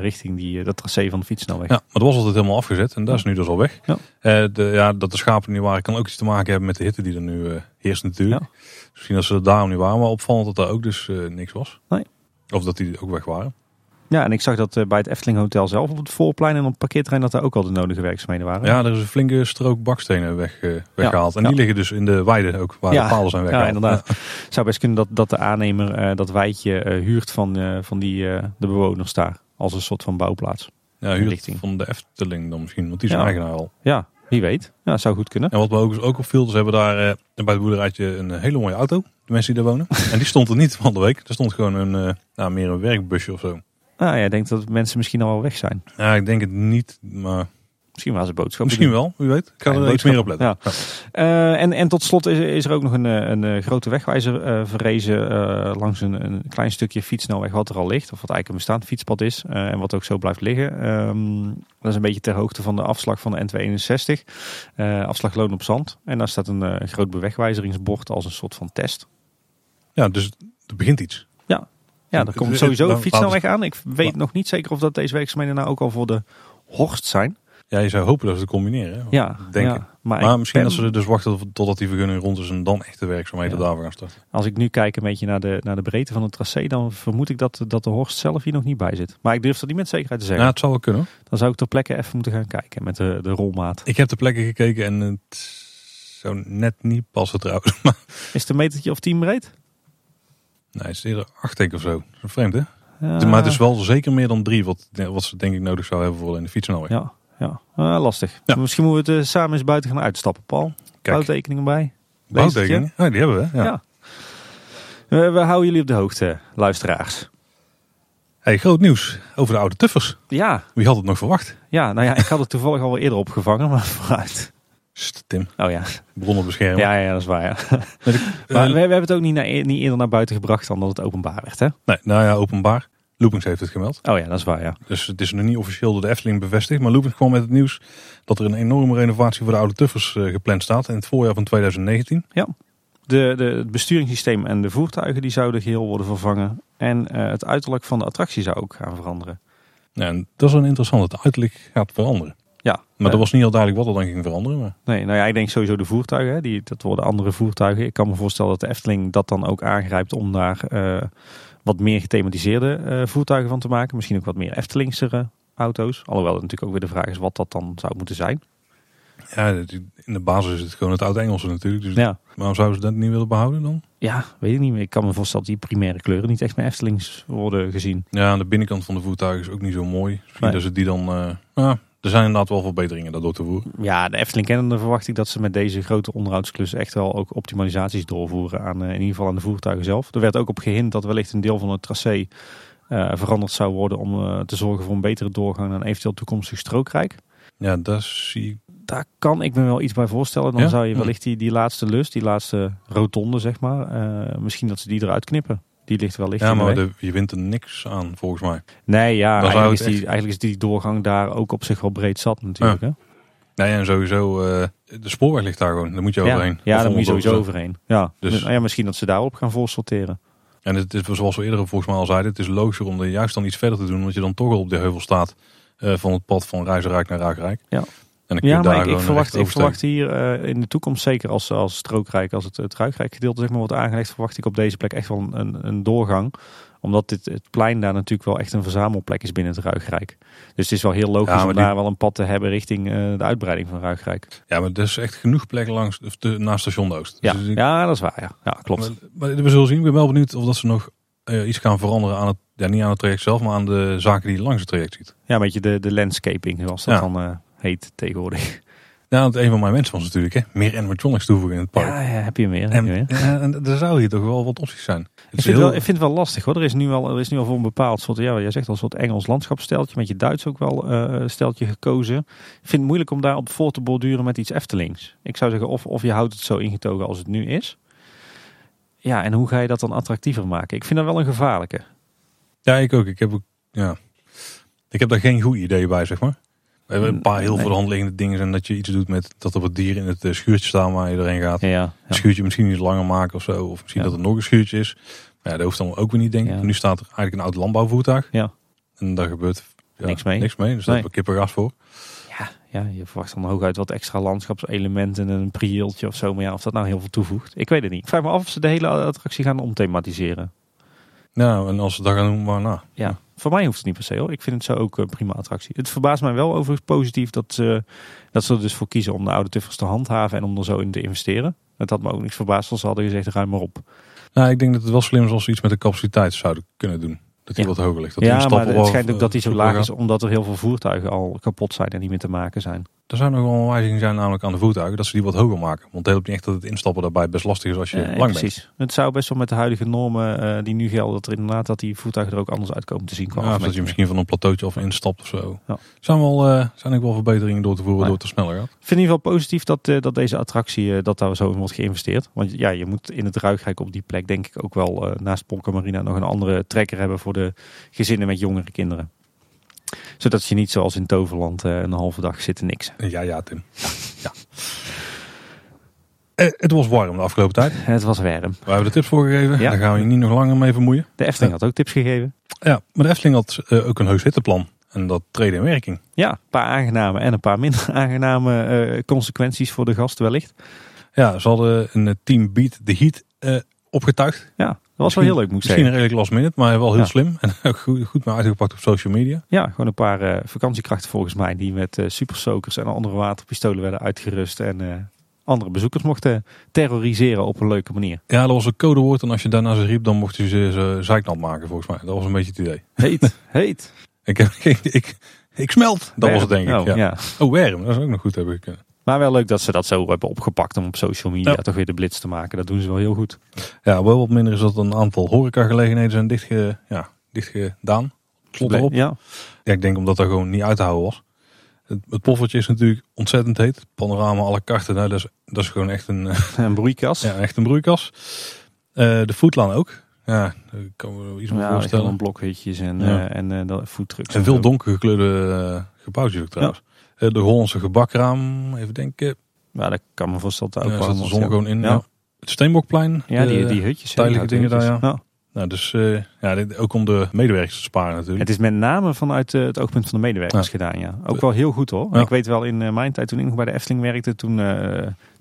richting die, dat tracé van de fietssnelweg. Ja, maar dat was altijd helemaal afgezet en dat is nu dus al weg. Ja. De, ja, dat de schapen niet waren kan ook iets te maken hebben met de hitte die er nu heerst natuurlijk. Ja. Misschien dat ze er daarom niet waren, maar opvallend dat daar ook dus eh, niks was. Nee. Of dat die ook weg waren. Ja, en ik zag dat eh, bij het Efteling Hotel zelf op het voorplein en op het parkeerterrein dat daar ook al de nodige werkzaamheden waren. Ja, er is een flinke strook bakstenen weg, eh, weggehaald. En Ja. die liggen dus in de weide ook, waar Ja. de palen zijn Ja, weggehaald. inderdaad. Het zou best kunnen dat, dat de aannemer dat wijtje eh, huurt van, van die, de bewoners daar. Als een soort van bouwplaats. Ja, huurt van de Efteling dan misschien, want die Ja. eigenaar al. Ja, wie weet. Ja, zou goed kunnen. En wat me ook, ook opviel, ze hebben daar eh, bij het boerderijtje een hele mooie auto. De mensen die daar wonen. en die stond er niet van de week. Er stond gewoon een, eh, nou, meer een werkbusje of zo. Nou ja, ik denk dat mensen misschien al wel weg zijn. Ja, ik denk het niet, maar Misschien waren ze boodschappen misschien wel, wie weet. Ik ga Ja, er iets meer op letten. Ja. Eh, en, en tot slot is, is er ook nog een, eh, een, eh, grote wegwijzer eh, verrezen langs een, een klein stukje fietsnelweg wat er al ligt. Of wat eigenlijk een bestaand fietspad is en wat ook zo blijft liggen. Ehm, dat is een beetje ter hoogte van de afslag van de N261. eh afslag Loon op Zand. En daar staat een groot bewegwijzeringsbord als een soort van test. Ja, dus er begint iets. Ja, er komt Het- sowieso het- een fietsnelweg aan. Ik weet nog niet zeker of dat deze werkzaamheden nou ook al voor de Horst zijn. Ja, je zou hopen dat ze het combineren. hè? Ja, denk ja, ik. Maar, Maar ik misschien ben- dat ze er dus wachten totdat die vergunning rond is en dan echt de werkzaamheden Ja. daarvoor gaan starten. Als ik nu kijk een beetje naar de, naar de breedte van het tracé, dan vermoed ik dat, dat de Horst zelf hier nog niet bij zit. Maar ik durf dat niet met zekerheid te Ja, zeggen. het zou wel kunnen. Dan zou ik ter plekke even moeten gaan kijken met de, de rolmaat. Ik heb de plekken gekeken en het zou net niet passen trouwens. Maar Is het een metertje of 10 breed? nee, het is eerder acht denk ik of zo. Dat is vreemd hè? Ja, Maar het is wel zeker meer dan drie wat, wat ze denk ik nodig zou hebben voor in de fietsnelweg. Ja, ja. Ah, lastig. Ja. Misschien moeten we het eh, samen eens buiten gaan uitstappen, Paul. Kijk, Bouwtekeningen bij. bouwtekeningen. Ja, die hebben we. Ja. Ja. Eh, we houden jullie op de hoogte, luisteraars. Hey, groot nieuws over de oude tuffers. Ja, Wie had het nog verwacht? ja, nou ja, ik had het toevallig al wel eerder opgevangen, maar vooruit. Sst, Tim, Oh ja, bronnen beschermen. ja, ja dat is waar. Ja. Maar eh, we, we hebben het ook niet, naar, niet eerder naar buiten gebracht dan dat het openbaar werd, hè? nee, nou ja, openbaar. Loopings heeft het gemeld. Oh ja, dat is waar, ja. Dus het is nog niet officieel door de Efteling bevestigd. Maar Loopings kwam met het nieuws dat er een enorme renovatie voor de oude tuffers eh, gepland staat in het voorjaar van 2019. De, de, het besturingssysteem en de voertuigen die zouden geheel worden vervangen. En eh, het uiterlijk van de attractie zou ook gaan veranderen. Ja, en dat is een interessante. Het uiterlijk gaat veranderen. Ja, Maar eh, dat was niet al duidelijk wat er dan ging veranderen. Maar... Nee, nou ja, ik denk sowieso de voertuigen. Hè, die, dat worden andere voertuigen. Ik kan me voorstellen dat de Efteling dat dan ook aangrijpt om daar eh, wat meer gethematiseerde eh, voertuigen van te maken. Misschien ook wat meer Eftelingse auto's. Alhoewel het natuurlijk ook weer de vraag is wat dat dan zou moeten zijn. Ja, in de basis is het gewoon het oud-Engelse natuurlijk. Dus Ja, waarom zouden ze dat niet willen behouden dan? ja weet ik niet meer. Ik kan me voorstellen dat die primaire kleuren niet echt meer Eftelings worden gezien. Ja, aan de binnenkant van de voertuigen is ook niet zo mooi. Misschien Nee. dat ze die dan... eh, ja, er zijn inderdaad wel verbeteringen daardoor te voeren. Ja, de Efteling kennende verwacht ik dat ze met deze grote onderhoudsklus echt wel ook optimalisaties doorvoeren aan eh, in ieder geval aan de voertuigen zelf. Er werd ook op gehint dat wellicht een deel van het tracé eh, veranderd zou worden om eh, te zorgen voor een betere doorgang naar een eventueel toekomstig strookrijk. Ja, dat zie ik... Daar kan ik me wel iets bij voorstellen. Dan Ja? zou je Hm. wellicht die, die laatste lus, die laatste rotonde zeg maar, misschien dat ze die eruit knippen. Die ligt wellicht Ja, in de maar de, je wint er niks aan volgens mij. Nee, ja, eigenlijk is, die, echt- eigenlijk is die doorgang daar ook op zich wel breed zat natuurlijk. Hè? Nee, en sowieso... eh, de spoorweg ligt daar gewoon. Daar moet je Ja, overheen. ja Of daar moet je sowieso overheen. Ja, Dus- ja, misschien dat ze daarop gaan voorsorteren. En het is zoals we eerder volgens mij al zeiden, het is logischer om er juist dan iets verder te doen, omdat je dan toch al op de heuvel staat eh, van het pad van Rijzenrijk naar Ruigrijk. Ja. En dan kun je Ja, daar maar ik, verwacht, ik verwacht hier eh, in de toekomst, zeker als, als strookrijk, als het, het ruigrijk gedeelte zeg maar, wordt aangelegd, verwacht ik op deze plek echt wel een, een, doorgang. Omdat dit, het plein daar natuurlijk wel echt een verzamelplek is binnen het ruigrijk. Dus het is wel heel logisch Ja, om die- daar wel een pad te hebben richting eh, de uitbreiding van ruigrijk. Ja, maar er is echt genoeg plek langs of de, naast station Oost. Ja, Dus ik- ja, dat is waar. Ja, ja klopt. Maar, maar we zullen zien. Ik ben wel benieuwd of dat ze nog eh, iets gaan veranderen aan het, ja, niet aan het traject zelf, maar aan de zaken die je langs het traject ziet. Ja, een beetje de, de landscaping, zoals dat Ja. dan heet tegenwoordig. Ja, want een van mijn mensen was natuurlijk hè, meer animatronics toevoegen in het park. Ja, ja, heb je meer. Heb En, je meer. ja, en er zou hier toch wel wat opties zijn. Het Ik is vind, het heel- wel, ik vind het wel lastig hoor. Er is nu wel, er is nu al voor een bepaald soort, ja, jij zegt al een soort Engels landschapssteltje. Met je Duits ook wel eh, een steltje gekozen. Ik vind het moeilijk om daar op voor te borduren met iets Eftelings. Ik zou zeggen, of, of je houdt het zo ingetogen als het nu is. Ja, en hoe ga je dat dan attractiever maken? Ik vind dat wel een gevaarlijke. Ja, ik ook. Ik heb, ook ja. ik heb daar geen goed idee bij, zeg maar. We hebben een paar heel Nee. voor de dingen. En dat je iets doet met dat er wat dieren in het eh, schuurtje staan waar je erheen gaat. Ja, ja. Het schuurtje misschien iets langer maken of zo. Of misschien Ja. dat er nog een schuurtje is. Maar ja, dat hoeft dan ook weer niet, denk ik. Nu staat er eigenlijk een oud landbouwvoertuig. Ja. En daar gebeurt ja, Niks mee. Niks mee. Dus daar Nee. heb ik kippengas voor. Ja, ja, je verwacht dan hooguit wat extra landschapselementen en een prieeltje of zo. Maar ja, of dat nou heel veel toevoegt, ik weet het niet. Ik vraag me af of ze de hele attractie gaan omthematiseren. Nou, en als ze dat gaan doen, waarna? Ja, voor mij hoeft het niet per se hoor. Ik vind het zo ook een prima attractie. Het verbaast mij wel overigens positief dat ze, dat ze er dus voor kiezen om de oude tuffers te handhaven en om er zo in te investeren. Het had me ook niks verbaasd als ze hadden gezegd ruim maar op. Nou, ik denk dat het wel slim is als ze iets met de capaciteit zouden kunnen doen. Dat die Ja. wat hoger ligt. Dat ja, maar het schijnt ook dat die zo eh, laag is omdat er heel veel voertuigen al kapot zijn en niet meer te maken zijn. Er zou nog wel een wijziging zijn namelijk aan de voertuigen. Dat ze die wat hoger maken. Want het helpt niet echt dat het instappen daarbij best lastig is als je Eh, lang bent. precies. Het zou best wel met de huidige normen eh, die nu gelden, dat er inderdaad dat die voertuigen er ook anders uitkomen te zien. Qua Ja, dat je misschien van een plateautje of instapt of zo. Ja. Zijn wel, eh, zijn ook wel verbeteringen door te voeren Nee. door het er sneller gaat. Ik vind in ieder geval positief dat, dat deze attractie, dat daar zo in wordt geïnvesteerd. Want ja, je moet in het Ruigrijk op die plek denk ik ook wel naast Polka Marina nog een andere trekker hebben voor de gezinnen met jongere kinderen. Zodat je niet zoals in Toverland eh, een halve dag zit te niks. Ja, ja, Tim. Ja. ja. Eh, het was warm de afgelopen tijd. Het was warm. We hebben de tips voor gegeven. Ja. Daar gaan we je niet nog langer mee vermoeien. De Efteling had ook tips gegeven. Ja, maar de Efteling had eh, ook een heus hitteplan. En dat treden in werking. Ja, een paar aangename en een paar minder aangename eh, consequenties voor de gasten wellicht. Ja, ze hadden een eh, team Beat the Heat eh, opgetuigd. Ja, was wel heel leuk moet ik Misschien zeggen. redelijk last minute, maar wel heel Ja. slim. En ook goed, goed maar uitgepakt op social media. Ja, gewoon een paar eh, vakantiekrachten volgens mij die met eh supersokers en andere waterpistolen werden uitgerust en eh, andere bezoekers mochten terroriseren op een leuke manier. Ja, dat was een codewoord. En als je daarna ze riep, dan mocht je ze, ze zeiknat maken volgens mij. Dat was een beetje het idee. Heet, heet. Ik, ik, ik, ik smelt. Dat was het denk ik. Oh, ja. ja. Oh, werm. Dat is ook nog goed hebben kunnen. Maar wel leuk dat ze dat zo hebben opgepakt om op social media Ja. toch weer de blitz te maken. Dat doen ze wel heel goed. Ja, wel wat minder is dat een aantal horecagelegenheden zijn dichtge, ja, dichtgedaan. Slot erop. Ja, Ja, ik denk omdat dat gewoon niet uit te houden was. Het, het poffertje is natuurlijk ontzettend heet. Panorama, alle karten. Nou, dat, is, dat is gewoon echt een, eh, een broeikas. ja, echt een broeikas. Eh, de foodlaan ook. Ja, daar kan me wel iets meer Ja, voorstellen. gewoon blokhutjes en, Ja. eh, en eh, dat foodtrucks. En veel donker gekleurde eh, gebouwtjes ook trouwens. De Hollandse gebakraam, even denken. Ja, dat kan me voorstellen dat ook wel de zon gewoon in. ja. Ja. Het Steenbokplein. Ja, die, de die hutjes. tijdelijke ja, dingen daar, ja. Nou, dus uh, ja, dit, ook om de medewerkers te sparen natuurlijk. Het is met name vanuit uh, het oogpunt van de medewerkers gedaan, ja. Ook wel heel goed hoor. Ja. Ik weet wel in uh, mijn tijd toen ik nog bij de Efteling werkte, toen,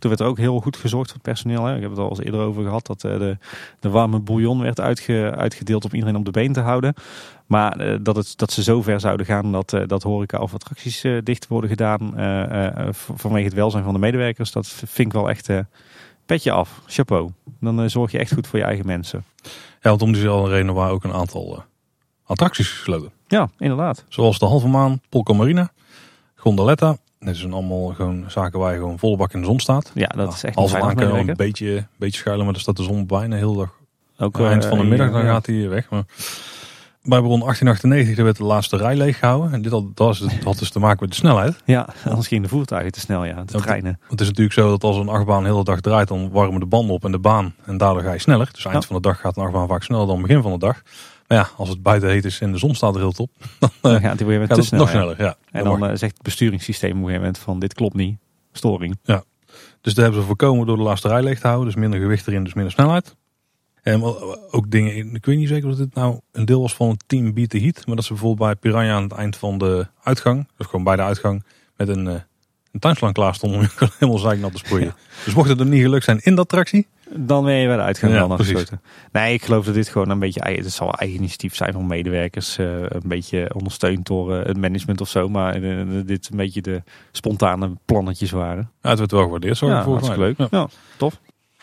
toen werd er ook heel goed gezorgd voor het personeel. Hè. Ik heb het al eens eerder over gehad, dat de, de warme bouillon werd uitge, uitgedeeld om iedereen op de been te houden. Maar dat, het, dat ze zo ver zouden gaan dat, dat horeca of attracties dicht worden gedaan vanwege het welzijn van de medewerkers, dat vind ik wel echt petje af. Chapeau. Dan zorg je echt goed voor je eigen mensen. Ja, want om diezelfde reden waren ook een aantal uh, attracties gesloten. Ja, inderdaad. Zoals de Halve Maan, Polka Marina, Gondoletta. Dat zijn allemaal gewoon zaken waar je gewoon volle bak in de zon staat. Ja, dat is echt kan je een beetje, beetje schuilen, maar dan staat de zon bijna heel dag. Ook eind van de middag, dan gaat hij weg. Maar bij bron 1898 werd de laatste rij leeggehouden. En dit had, dat had dus te maken met de snelheid. Ja, anders ging de voertuigen te snel, ja, de treinen. Het is natuurlijk zo dat als een achtbaan de hele dag draait, dan warmen de banden op en de baan. En daardoor ga je sneller. Dus eind van de dag gaat een achtbaan vaak sneller dan begin van de dag. Maar ja, als het buiten heet is en de zon staat er heel top, dan, gaat hij weer te snel, nog sneller. Ja. En dan, dan zegt het besturingssysteem op een gegeven moment van dit klopt niet, storing. Ja, dus daar hebben ze voorkomen door de laatste rij leeg te houden. Dus minder gewicht erin, dus minder snelheid. En ook dingen, ik weet niet zeker of dit nou een deel was van het team Beat the Heat. Maar dat ze bijvoorbeeld bij Piranha aan het eind van de uitgang, dus gewoon bij de uitgang, met een, uh, een tuinslang klaar stonden om helemaal zeiknat te sproeien. Dus mocht het er niet gelukt zijn in dat attractie. Dan ben je bij de uitgang ja, afgesloten. Nee, ik geloof dat dit gewoon een beetje, het zal eigen initiatief zijn van medewerkers. Uh, een beetje ondersteund door uh, het management of zo. Maar dit een beetje de spontane plannetjes waren. Ja, het werd wel gewaardeerd. Zo ja, hartstikke leuk. Ja. tof. En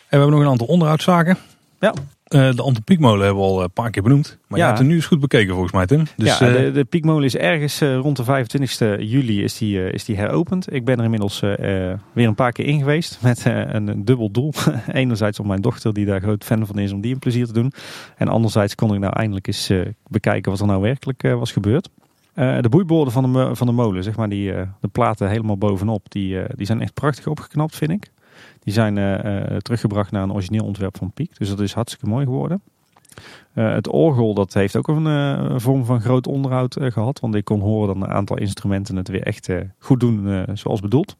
we hebben nog een aantal onderhoudszaken. Ja. Uh, de Antropiekmolen hebben we al een paar keer benoemd. Maar ja. je hebt nu eens goed bekeken volgens mij Tim. Dus, ja, de, eh, de piekmolen is ergens uh, rond de 25e juli is die, is die heropend. Ik ben er inmiddels weer een paar keer in geweest. Met een, een, dubbel doel. Enerzijds om mijn dochter die daar groot fan van is om die een plezier te doen. En anderzijds kon ik nou eindelijk eens bekijken wat er nou werkelijk was gebeurd. de boeiborden van de, van de molen, zeg maar, die, de platen helemaal bovenop, die, die zijn echt prachtig opgeknapt vind ik. Die zijn uh, teruggebracht naar een origineel ontwerp van Piek. Dus dat is hartstikke mooi geworden. Uh, het orgel dat heeft ook een vorm van groot onderhoud gehad. Want ik kon horen dat een aantal instrumenten het weer echt goed doen zoals bedoeld.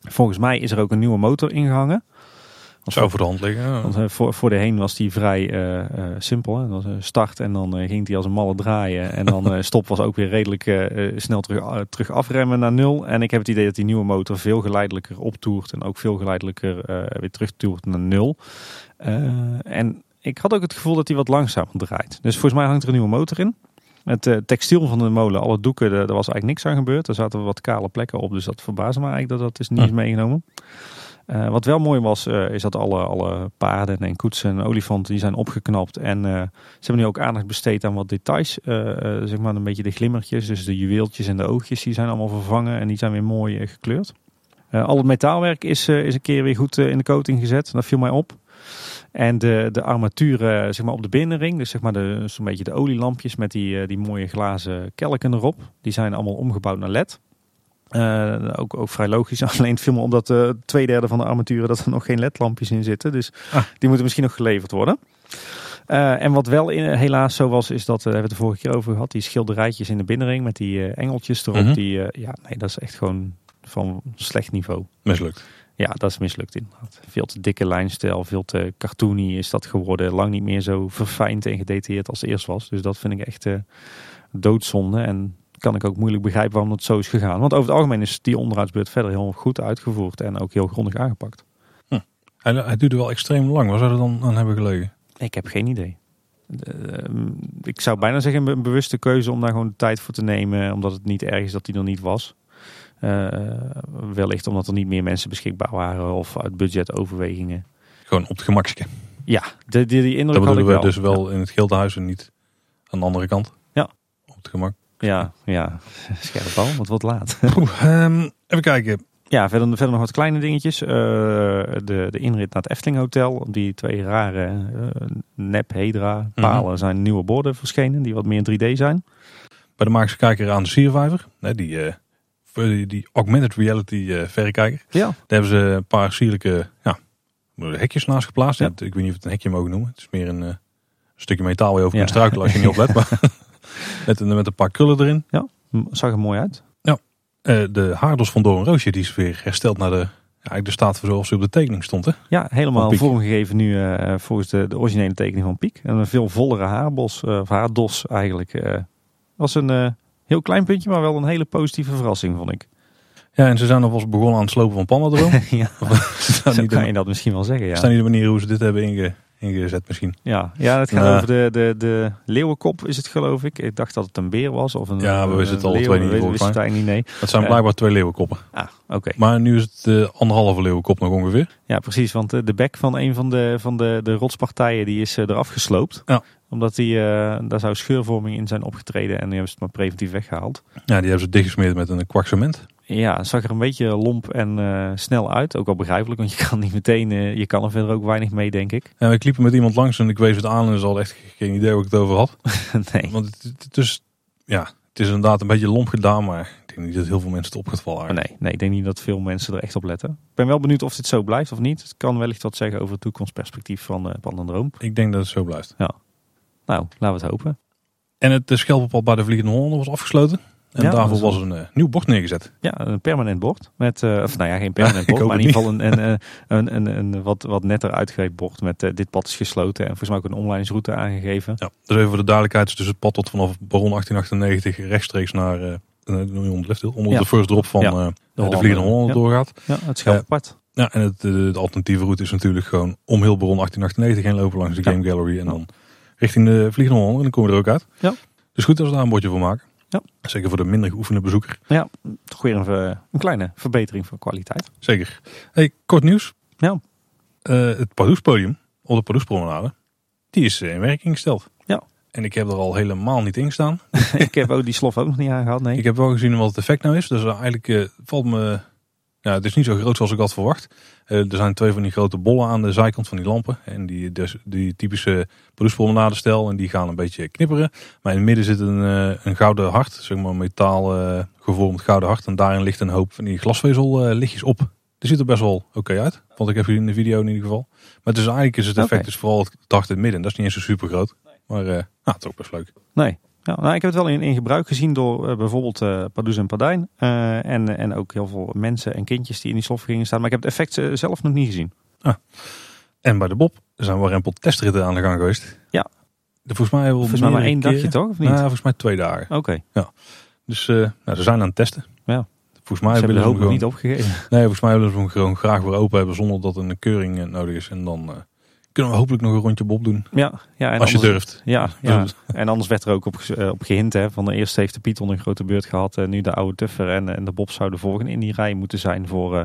Volgens mij is er ook een nieuwe motor ingehangen. Zou voor de hand liggen. Want uh, voor, voor de heen was die vrij uh, uh, simpel. Hè? Dat was een start en dan ging hij als een malle draaien. En dan stop was ook weer redelijk snel terug, terug afremmen naar nul. En ik heb het idee dat die nieuwe motor veel geleidelijker optoert. En ook veel geleidelijker weer terugtoert naar nul. en ik had ook het gevoel dat hij wat langzamer draait. Dus volgens mij hangt er een nieuwe motor in. Het textiel van de molen, alle doeken, daar was eigenlijk niks aan gebeurd. Er zaten wat kale plekken op, dus dat verbaasde me eigenlijk dat dat is niet is meegenomen. Uh, wat wel mooi was, uh, is dat alle, alle paarden en koetsen en olifanten die zijn opgeknapt. En uh, ze hebben nu ook aandacht besteed aan wat details. zeg maar een beetje de glimmertjes, dus de juweeltjes en de oogjes, die zijn allemaal vervangen en die zijn weer mooi gekleurd. al het metaalwerk is, is een keer weer goed in de coating gezet. Dat viel mij op. En de, de armatuur zeg maar op de binnenring, dus zeg maar zo'n beetje de olielampjes met die, die mooie glazen kelken erop. Die zijn allemaal omgebouwd naar LED. Uh, ook, ook vrij logisch. Alleen het viel me omdat uh, twee derde van de armaturen dat er nog geen ledlampjes in zitten. Dus ah. die moeten misschien nog geleverd worden. Uh, en wat wel in, helaas zo was, is dat, we hebben het de vorige keer over gehad, die schilderijtjes in de binnenring met die engeltjes erop. Mm die, ja, nee, dat is echt gewoon van slecht niveau. Mislukt. Ja, dat is mislukt inderdaad. Veel te dikke lijnstijl, veel te cartoony is dat geworden. Lang niet meer zo verfijnd en gedetailleerd als het eerst was. Dus dat vind ik echt doodzonde. En kan ik ook moeilijk begrijpen waarom het zo is gegaan. Want over het algemeen is die onderhoudsbeurt verder heel goed uitgevoerd en ook heel grondig aangepakt. Hm. Hij, hij duurde wel extreem lang. Waar zou er dan aan hebben gelegen? Ik heb geen idee. Ehm, ik zou bijna zeggen een bewuste keuze om daar gewoon de tijd voor te nemen. Omdat het niet erg is dat hij er niet was. Uh, wellicht omdat er niet meer mensen beschikbaar waren of uit budgetoverwegingen. Gewoon op het gemakje. Ja, die, die, die indruk dat had ik we dus wel in het Gildenhuis en niet aan de andere kant. Ja. Op het gemak. Ja, ja. scherp bal, wat wat laat. um, even kijken. Ja, verder, verder nog wat kleine dingetjes. Uh, de, de inrit naar het Efteling Hotel. Die twee rare uh, nep Hedra palen mhm. zijn nieuwe borden verschenen. Die wat meer 3D zijn. Bij de Magische Kijker aan de Siervijver. Die, uh, die, die augmented reality verrekijker. Ja. Daar hebben ze een paar sierlijke ja, hekjes naast geplaatst. Ja. Ik weet niet of het een hekje mogen noemen. Het is meer een stukje metaal waar je over ja. kunt struikelen als je niet oplet. Maar met, met een paar krullen erin. Ja, zag er mooi uit. Ja, uh, de haardels van Doorn Roosje die is weer hersteld naar de eigenlijk de staat zoals hij op de tekening stond. Hè? Ja, helemaal vormgegeven nu eh, volgens de, de originele tekening van Piek. En een veel vollere haarbos, eh, of haardos eigenlijk. eh was een eh, heel klein puntje, maar wel een hele positieve verrassing, vond ik. Ja, en ze zijn alvast begonnen aan het slopen van pannen erom. ja, zo kan je dat misschien wel zeggen, ja. staan niet de manier hoe ze dit hebben inge, ingezet misschien. Ja, ja het gaat Nou. over de, de, de leeuwenkop is het geloof ik. Ik dacht dat het een beer was. Of een, Ja, we een- wisten het leeuw, twee niet, we wisten het eigenlijk niet, nee. Het zijn blijkbaar twee leeuwenkoppen. Ah, oké. Maar nu is het eh, anderhalve leeuwenkop nog ongeveer. Ja, precies. Want eh, de bek van een van de, van de, de rotspartijen die is eh, eraf gesloopt. Ja. Omdat die, eh, daar zou scheurvorming in zijn opgetreden en die hebben ze het maar preventief weggehaald. Ja, die hebben ze dichtgesmeerd met een kwak cement. Ja, het zag er een beetje lomp en eh, snel uit. Ook wel begrijpelijk, want je kan niet meteen, eh, je kan er verder ook weinig mee, denk ik. En ik liep er met iemand langs en ik wees het aan en ze had echt geen idee waar ik het over had. nee. Want het, het is, ja, het is inderdaad een beetje lomp gedaan, maar ik denk niet dat heel veel mensen het op gaat vallen. Maar eigenlijk. nee, nee, ik denk niet dat veel mensen er echt op letten. Ik ben wel benieuwd of dit zo blijft of niet. Het kan wellicht wat zeggen over het toekomstperspectief van uh, Pandendroom. Ik denk dat het zo blijft. Nou, laten we het hopen. En het schelpenpad bij de Vliegende Hollander was afgesloten. En Ja, daarvoor was een uh, nieuw bord neergezet. Ja, een permanent bord. Met, uh, of nou ja, geen permanent bord, maar in ieder geval een, een, een, een, een, wat, wat netter uitgewerkt bord. Met uh, dit pad is gesloten en volgens mij ook een omleidingsroute aangegeven. Ja, dus even voor de duidelijkheid. Dus het pad tot vanaf Baron 1898 rechtstreeks naar uh, onder, onder Ja. de first drop van Ja. De. Vliegende Hollander doorgaat. Ja, het schelpenpad. Ja, en het, de, de alternatieve route is natuurlijk gewoon om heel Baron 1898 heen lopen langs de. Game Gallery. En dan richting de Vliegende Hollander. En dan kom je er ook uit. Ja. Dus goed als we daar een bordje voor maken. Ja. Zeker voor de minder geoefende bezoeker. Ja, toch weer een, een kleine verbetering van kwaliteit. Zeker. Hey, kort nieuws. Ja. Uh, het Pardoespodium, op de Pardoespromenade, die is uh, in werking gesteld. Ja. En ik heb er al helemaal niet in gestaan. ik heb ook die slof ook nog niet aangehad, nee. Ik heb wel gezien wat het effect nou is. Dus eigenlijk uh, valt me... Ja, het is niet zo groot zoals ik had verwacht. Uh, er zijn twee van die grote bollen aan de zijkant van die lampen. En die, dus, die typische stijl. En die gaan een beetje knipperen. Maar in het midden zit een, uh, een gouden hart. Zeg maar metaal uh, gevormd gouden hart. En daarin ligt een hoop van die glasvezel lichtjes op. Die ziet er best wel oké okay uit. Vond ik even in de video in ieder geval. Maar dus eigenlijk is het effect okay. dus vooral het hart in het midden. Dat is niet eens zo super groot. Maar nou, het is ook best leuk. Nee. Ja, nou, ik heb het wel in, in gebruik gezien door uh, bijvoorbeeld uh, Pardoes en Pardijn. Uh, en, en ook heel veel mensen en kindjes die in die slof gingen staan. Maar ik heb het effect zelf nog niet gezien. Ah. En bij de Bob zijn we rempel testritten aan de gang geweest. Ja. De, volgens mij, volgens mij maar één keer. dagje toch? Of niet? Nou, volgens mij twee dagen. Oké. Okay. Ja. Dus nou, ze zijn aan het testen. Ja. Volgens mij ze hebben ze hem niet opgegeven. Nee, volgens mij willen ze hem gewoon graag weer open hebben zonder dat een keuring nodig is. En dan kunnen we hopelijk nog een rondje Bob doen. Ja, ja en Als anders, je durft. Ja, ja. en anders werd er ook op, uh, op gehint. Hè, van de eerste heeft de Python een grote beurt gehad. En nu de oude Tuffer en, en de Bob zouden volgen in die rij moeten zijn voor uh,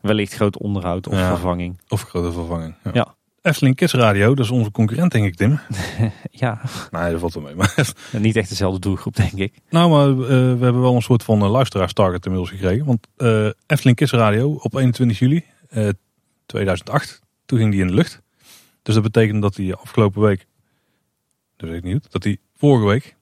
wellicht groot onderhoud of ja. vervanging. Of grote vervanging. Ja. ja. Efteling Kids Radio, dat is onze concurrent denk ik Tim. ja. Nee, dat valt wel mee. Maar Niet echt dezelfde doelgroep denk ik. Nou, maar uh, we hebben wel een soort van uh, luisteraarstarget inmiddels gekregen. Want Efteling Kids Radio op 21 juli 2008, toen ging die in de lucht. Dus dat betekent dat die afgelopen week, dat weet ik niet dat die vorige week,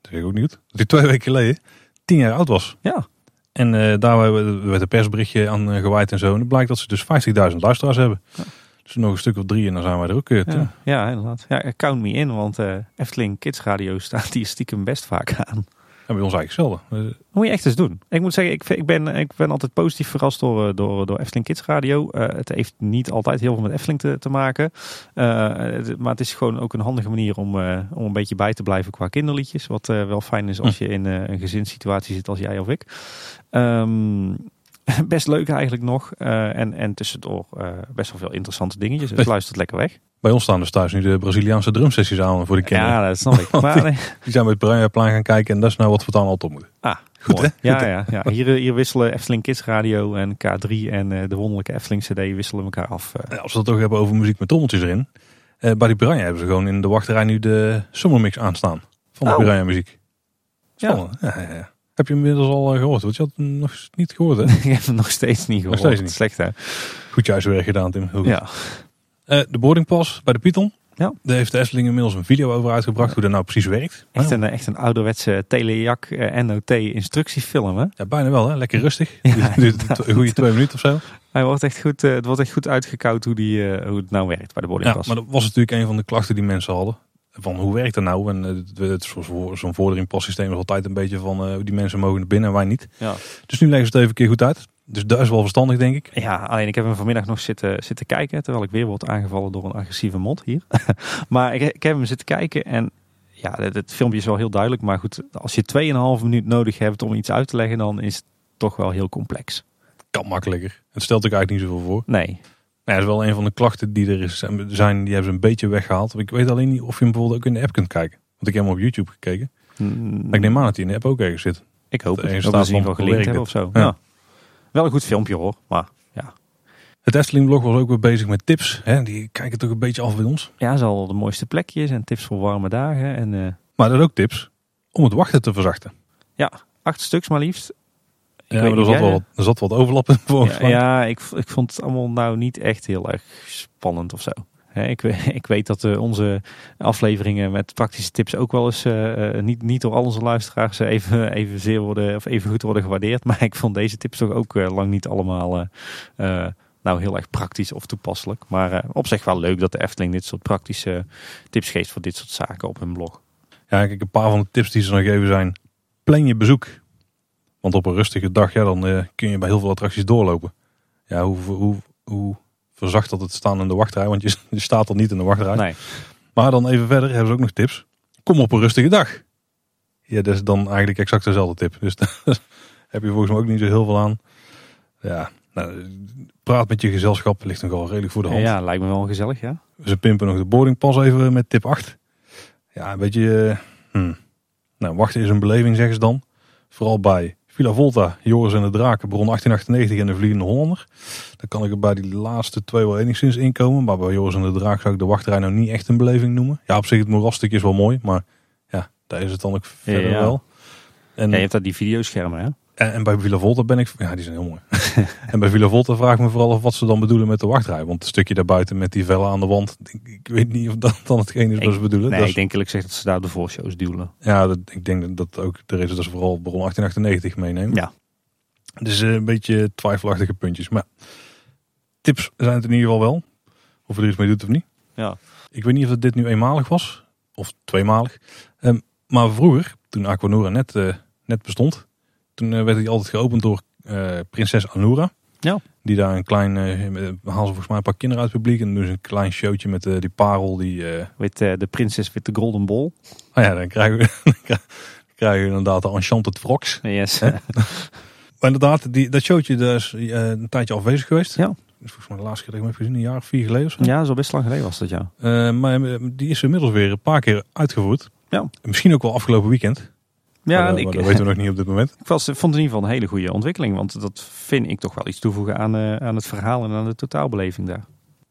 dat weet ik ook niet dat die twee weken geleden tien jaar oud was. Ja. En uh, daar werd een persberichtje aan uh, gewaaid en zo. En het blijkt dat ze dus 50.000 luisteraars hebben. Ja. Dus nog een stuk of drie en dan zijn wij er ook. Uh, ja, ja, inderdaad. Ja, count me in, want uh, Efteling Kids Radio staat hier stiekem best vaak aan. Bij ons eigenlijk hetzelfde. Dat moet je echt eens doen. Ik moet zeggen, ik, ik, ben, ik ben altijd positief verrast door, door, door Efteling Kids Radio. Uh, het heeft niet altijd heel veel met Efteling te, te maken. Uh, het, maar het is gewoon ook een handige manier om, uh, om een beetje bij te blijven qua kinderliedjes. Wat wel fijn is als je in een gezinssituatie zit als jij of ik. Um, best leuk eigenlijk nog. Uh, en, en tussendoor uh, best wel veel interessante dingetjes. Dus luistert lekker weg. Bij ons staan dus thuis nu de Braziliaanse drumsessies aan voor de kinderen. Ja, dat snap ik. Maar, nee. Die zijn bij het Bruinplein gaan kijken en dat is nou wat we dan altijd op moeten. Ah, goed mooi. hè? Ja, goed, ja, ja. Hier, hier wisselen Efteling Kids Radio en K3 en uh, de wonderlijke Efteling CD wisselen elkaar af. Ja, als we het toch hebben over muziek met trommeltjes erin. bij die Piranha hebben ze gewoon in de wachterij nu de Summermix aanstaan. Van de Oh. Piranha muziek. Ja. Ja, ja, ja. Heb je hem inmiddels al gehoord? Want je had hem nog niet gehoord, hè? ik heb het nog steeds niet gehoord. steeds niet. Slecht, hè? Goed je huiswerk gedaan, Tim. Heel goed. Ja. Uh, de boardingpas bij de Python. Ja. Daar heeft de Efteling inmiddels een video over uitgebracht hoe dat nou precies werkt. Echt Nou, een, echt een ouderwetse telejak uh, NOT instructiefilm, hè? ja, bijna wel, hè? Lekker rustig. Ja, Duurt een goede twee minuten of zo. Hij wordt echt goed, uh, het wordt echt goed uitgekoud hoe, die, uh, hoe het nou werkt bij de Ja, boardingpas. maar dat was natuurlijk een van de klachten die mensen hadden. Van hoe werkt dat nou? En het, het, zo'n vorderingpassysteem is altijd een beetje van uh, die mensen mogen naar binnen en wij niet. Ja. Dus nu leggen ze het even een keer goed uit. Dus dat is wel verstandig, denk ik. Ja, alleen ik heb hem vanmiddag nog zitten, zitten kijken. Terwijl ik weer word aangevallen door een agressieve mot hier. maar ik, ik heb hem zitten kijken en ja, het, het, filmpje is wel heel duidelijk. Maar goed, als je 2,5 minuut nodig hebt om iets uit te leggen, dan is het toch wel heel complex. Kan makkelijker. Het stelt ook eigenlijk niet zoveel voor. Nee. Ja, dat is wel een van de klachten die er is, zijn. Die hebben ze een beetje weggehaald. Ik weet alleen niet of je hem bijvoorbeeld ook in de app kunt kijken. Want ik heb hem op YouTube gekeken. Mm, Maar ik neem aan dat hij in de app ook ergens zit. ik hoop dat het. er ze in ieder van, hoe hebben of zo. Ja. Ja. Wel een goed filmpje hoor. Maar ja, Het Efteling blog was ook weer bezig met tips. Hè? Die kijken toch een beetje af bij ons. ja zal de mooiste plekjes en tips voor warme dagen. En eh, Maar dat is ook tips om het wachten te verzachten. acht stuks maar liefst. Ja, maar er zat, wel, wat- er zat wat overlap in volgens Ja, ik, ik vond het allemaal nou niet echt heel erg spannend of zo. Ik, ik weet dat eh, onze afleveringen met praktische tips ook wel eens eh, eh, niet, niet door al onze luisteraars even, even, zeer worden, of even goed worden gewaardeerd. Maar ik vond deze tips toch ook lang niet allemaal nou heel erg praktisch of toepasselijk. Maar op zich wel leuk dat de Efteling dit soort praktische tips geeft voor dit soort zaken op hun blog. Ja, kijk, een paar van de tips die ze dan geven zijn... plan je bezoek. Want op een rustige dag, ja, dan eh, kun je bij heel veel attracties doorlopen. Ja, hoe, hoe, hoe verzacht dat het staan in de wachtrij. Want je, je staat er niet in de wachtrij. Nee. Maar dan even verder hebben ze ook nog tips. Kom op een rustige dag. Ja, dat is dan eigenlijk exact dezelfde tip. Dus daar heb je volgens mij ook niet zo heel veel aan. Ja, nou, praat met je gezelschap ligt nogal redelijk voor de hand. Ja, lijkt me wel gezellig, ja. Ze pimpen nog de boardingpas even met tip 8. Ja, een beetje... eh, hmm. Nou, wachten is een beleving, zeggen ze dan. Vooral bij Villa Volta, Joris en de Draken, bron 1898 en de Vliegende Hollander. Dan kan ik er bij die laatste twee wel enigszins inkomen. Maar bij Joris en de Draak zou ik de wachtrij nou niet echt een beleving noemen. Ja, op zich het moerasstuk is wel mooi, maar ja, daar is het dan ook verder Ja. wel. En, ja je hebt daar die videoschermen, hè? En, en bij Villa Volta ben ik... Ja, die zijn heel mooi. en bij Villa Volta vraag ik me vooral af wat ze dan bedoelen met de wachtrij. Want het stukje daarbuiten met die vellen aan de wand... Ik, weet niet of dat dan hetgeen is wat ze bedoelen. Nee, ik denk eerlijk gezegd dat ze daar de voorshows duwelen. ja, dat, ik denk dat dat ook er is dat ze vooral bron 1898 meenemen. Ja. Dus eh, een beetje twijfelachtige puntjes. Maar tips zijn het in ieder geval wel. Of je er iets mee doet of niet. Ja. Ik weet niet of het dit nu eenmalig was. Of tweemalig. Ehm, maar vroeger, toen Aquanura net, eh, net bestond. Toen eh, werd hij altijd geopend door eh, prinses Anura. Ja. Die daar een klein, eh halen ze volgens mij een paar kinderen uit het publiek. En ze een klein showtje met die parel die... Met eh, de prinses with the golden ball. oh ja, dan krijgen we, dan krijgen we inderdaad de Enchanted Frogs. Yes. Maar inderdaad, die, dat showtje dat is een tijdje afwezig geweest. Ja. Is volgens mij de laatste keer dat ik hem heb gezien, een jaar of vier geleden of zo. ja, zo best lang geleden was dat, ja. Maar die is inmiddels weer een paar keer uitgevoerd. Ja. Misschien ook wel afgelopen weekend. Ja, en dat- ik, dat weten we nog niet op dit moment. ik was, vond het in ieder geval een hele goede ontwikkeling. Want dat vind ik toch wel iets toevoegen aan, eh, aan het verhaal en aan de totaalbeleving daar.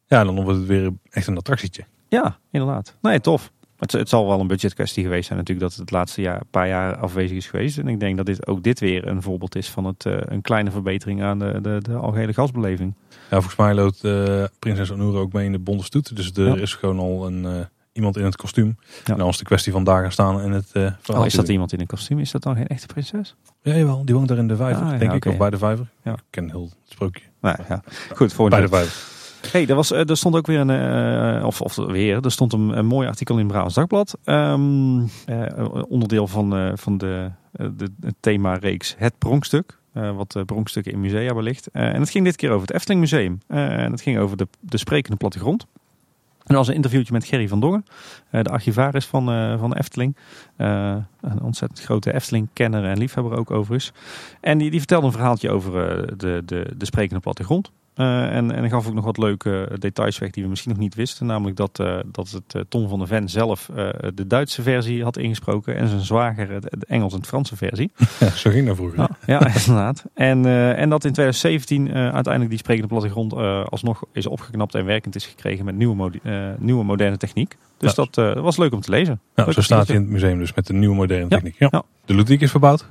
Ja, dan wordt het weer echt een attractietje. Ja, inderdaad. Nee, tof. Het, het zal wel een budgetkwestie geweest zijn natuurlijk dat het het laatste jaar, paar jaar afwezig is geweest. En ik denk dat dit ook dit weer een voorbeeld is van het, eh, een kleine verbetering aan de, de, de algehele gasbeleving. Ja, volgens mij loopt eh, prinses Anura ook mee in de bonte stoet. Dus er Ja. is gewoon al een, eh, iemand in het kostuum. Ja. En dan is de kwestie van daar gaan staan en het eh verhaal Oh, is dat iemand in een kostuum? Is dat dan geen echte prinses? Ja, jawel. Die woont daar in de vijver, Ah, ja, denk ik. Of bij de vijver. Ja. Ik ken heel het sprookje. Nou ja, goed. Voor Bij de vijver. Hey, er, was, eh, er stond ook weer een, eh, of, of weer, er stond een, een mooi artikel in Brabants Dagblad. Ehm, eh, onderdeel van, van de, de, het thema-reeks Het Pronkstuk. wat de pronkstukken in musea belicht. En het ging dit keer over het Efteling Museum. En het ging over de, de sprekende plattegrond. En er was een interviewtje met Gerry van Dongen, eh, de archivaris van, eh, van Efteling. Eh, een ontzettend grote Efteling-kenner en liefhebber ook overigens. En die, die vertelde een verhaaltje over de, de, de sprekende plattegrond. Eh, en, en gaf ook nog wat leuke details weg die we misschien nog niet wisten. Namelijk dat, eh, dat het eh, Tom van der Ven zelf eh, de Duitse versie had ingesproken. En zijn zwager eh, de, Engels en Franse versie. Ja, zo ging dat vroeger. Ja, ja inderdaad. En, eh, en dat in 2017 eh, uiteindelijk die sprekende plattegrond eh, alsnog is opgeknapt en werkend is gekregen met nieuwe, eh, nieuwe moderne techniek. Dus Ja. dat eh, was leuk om te lezen. Leuk zo staat hij in het museum dus met de nieuwe moderne techniek. Ja. De Ludiek is verbouwd.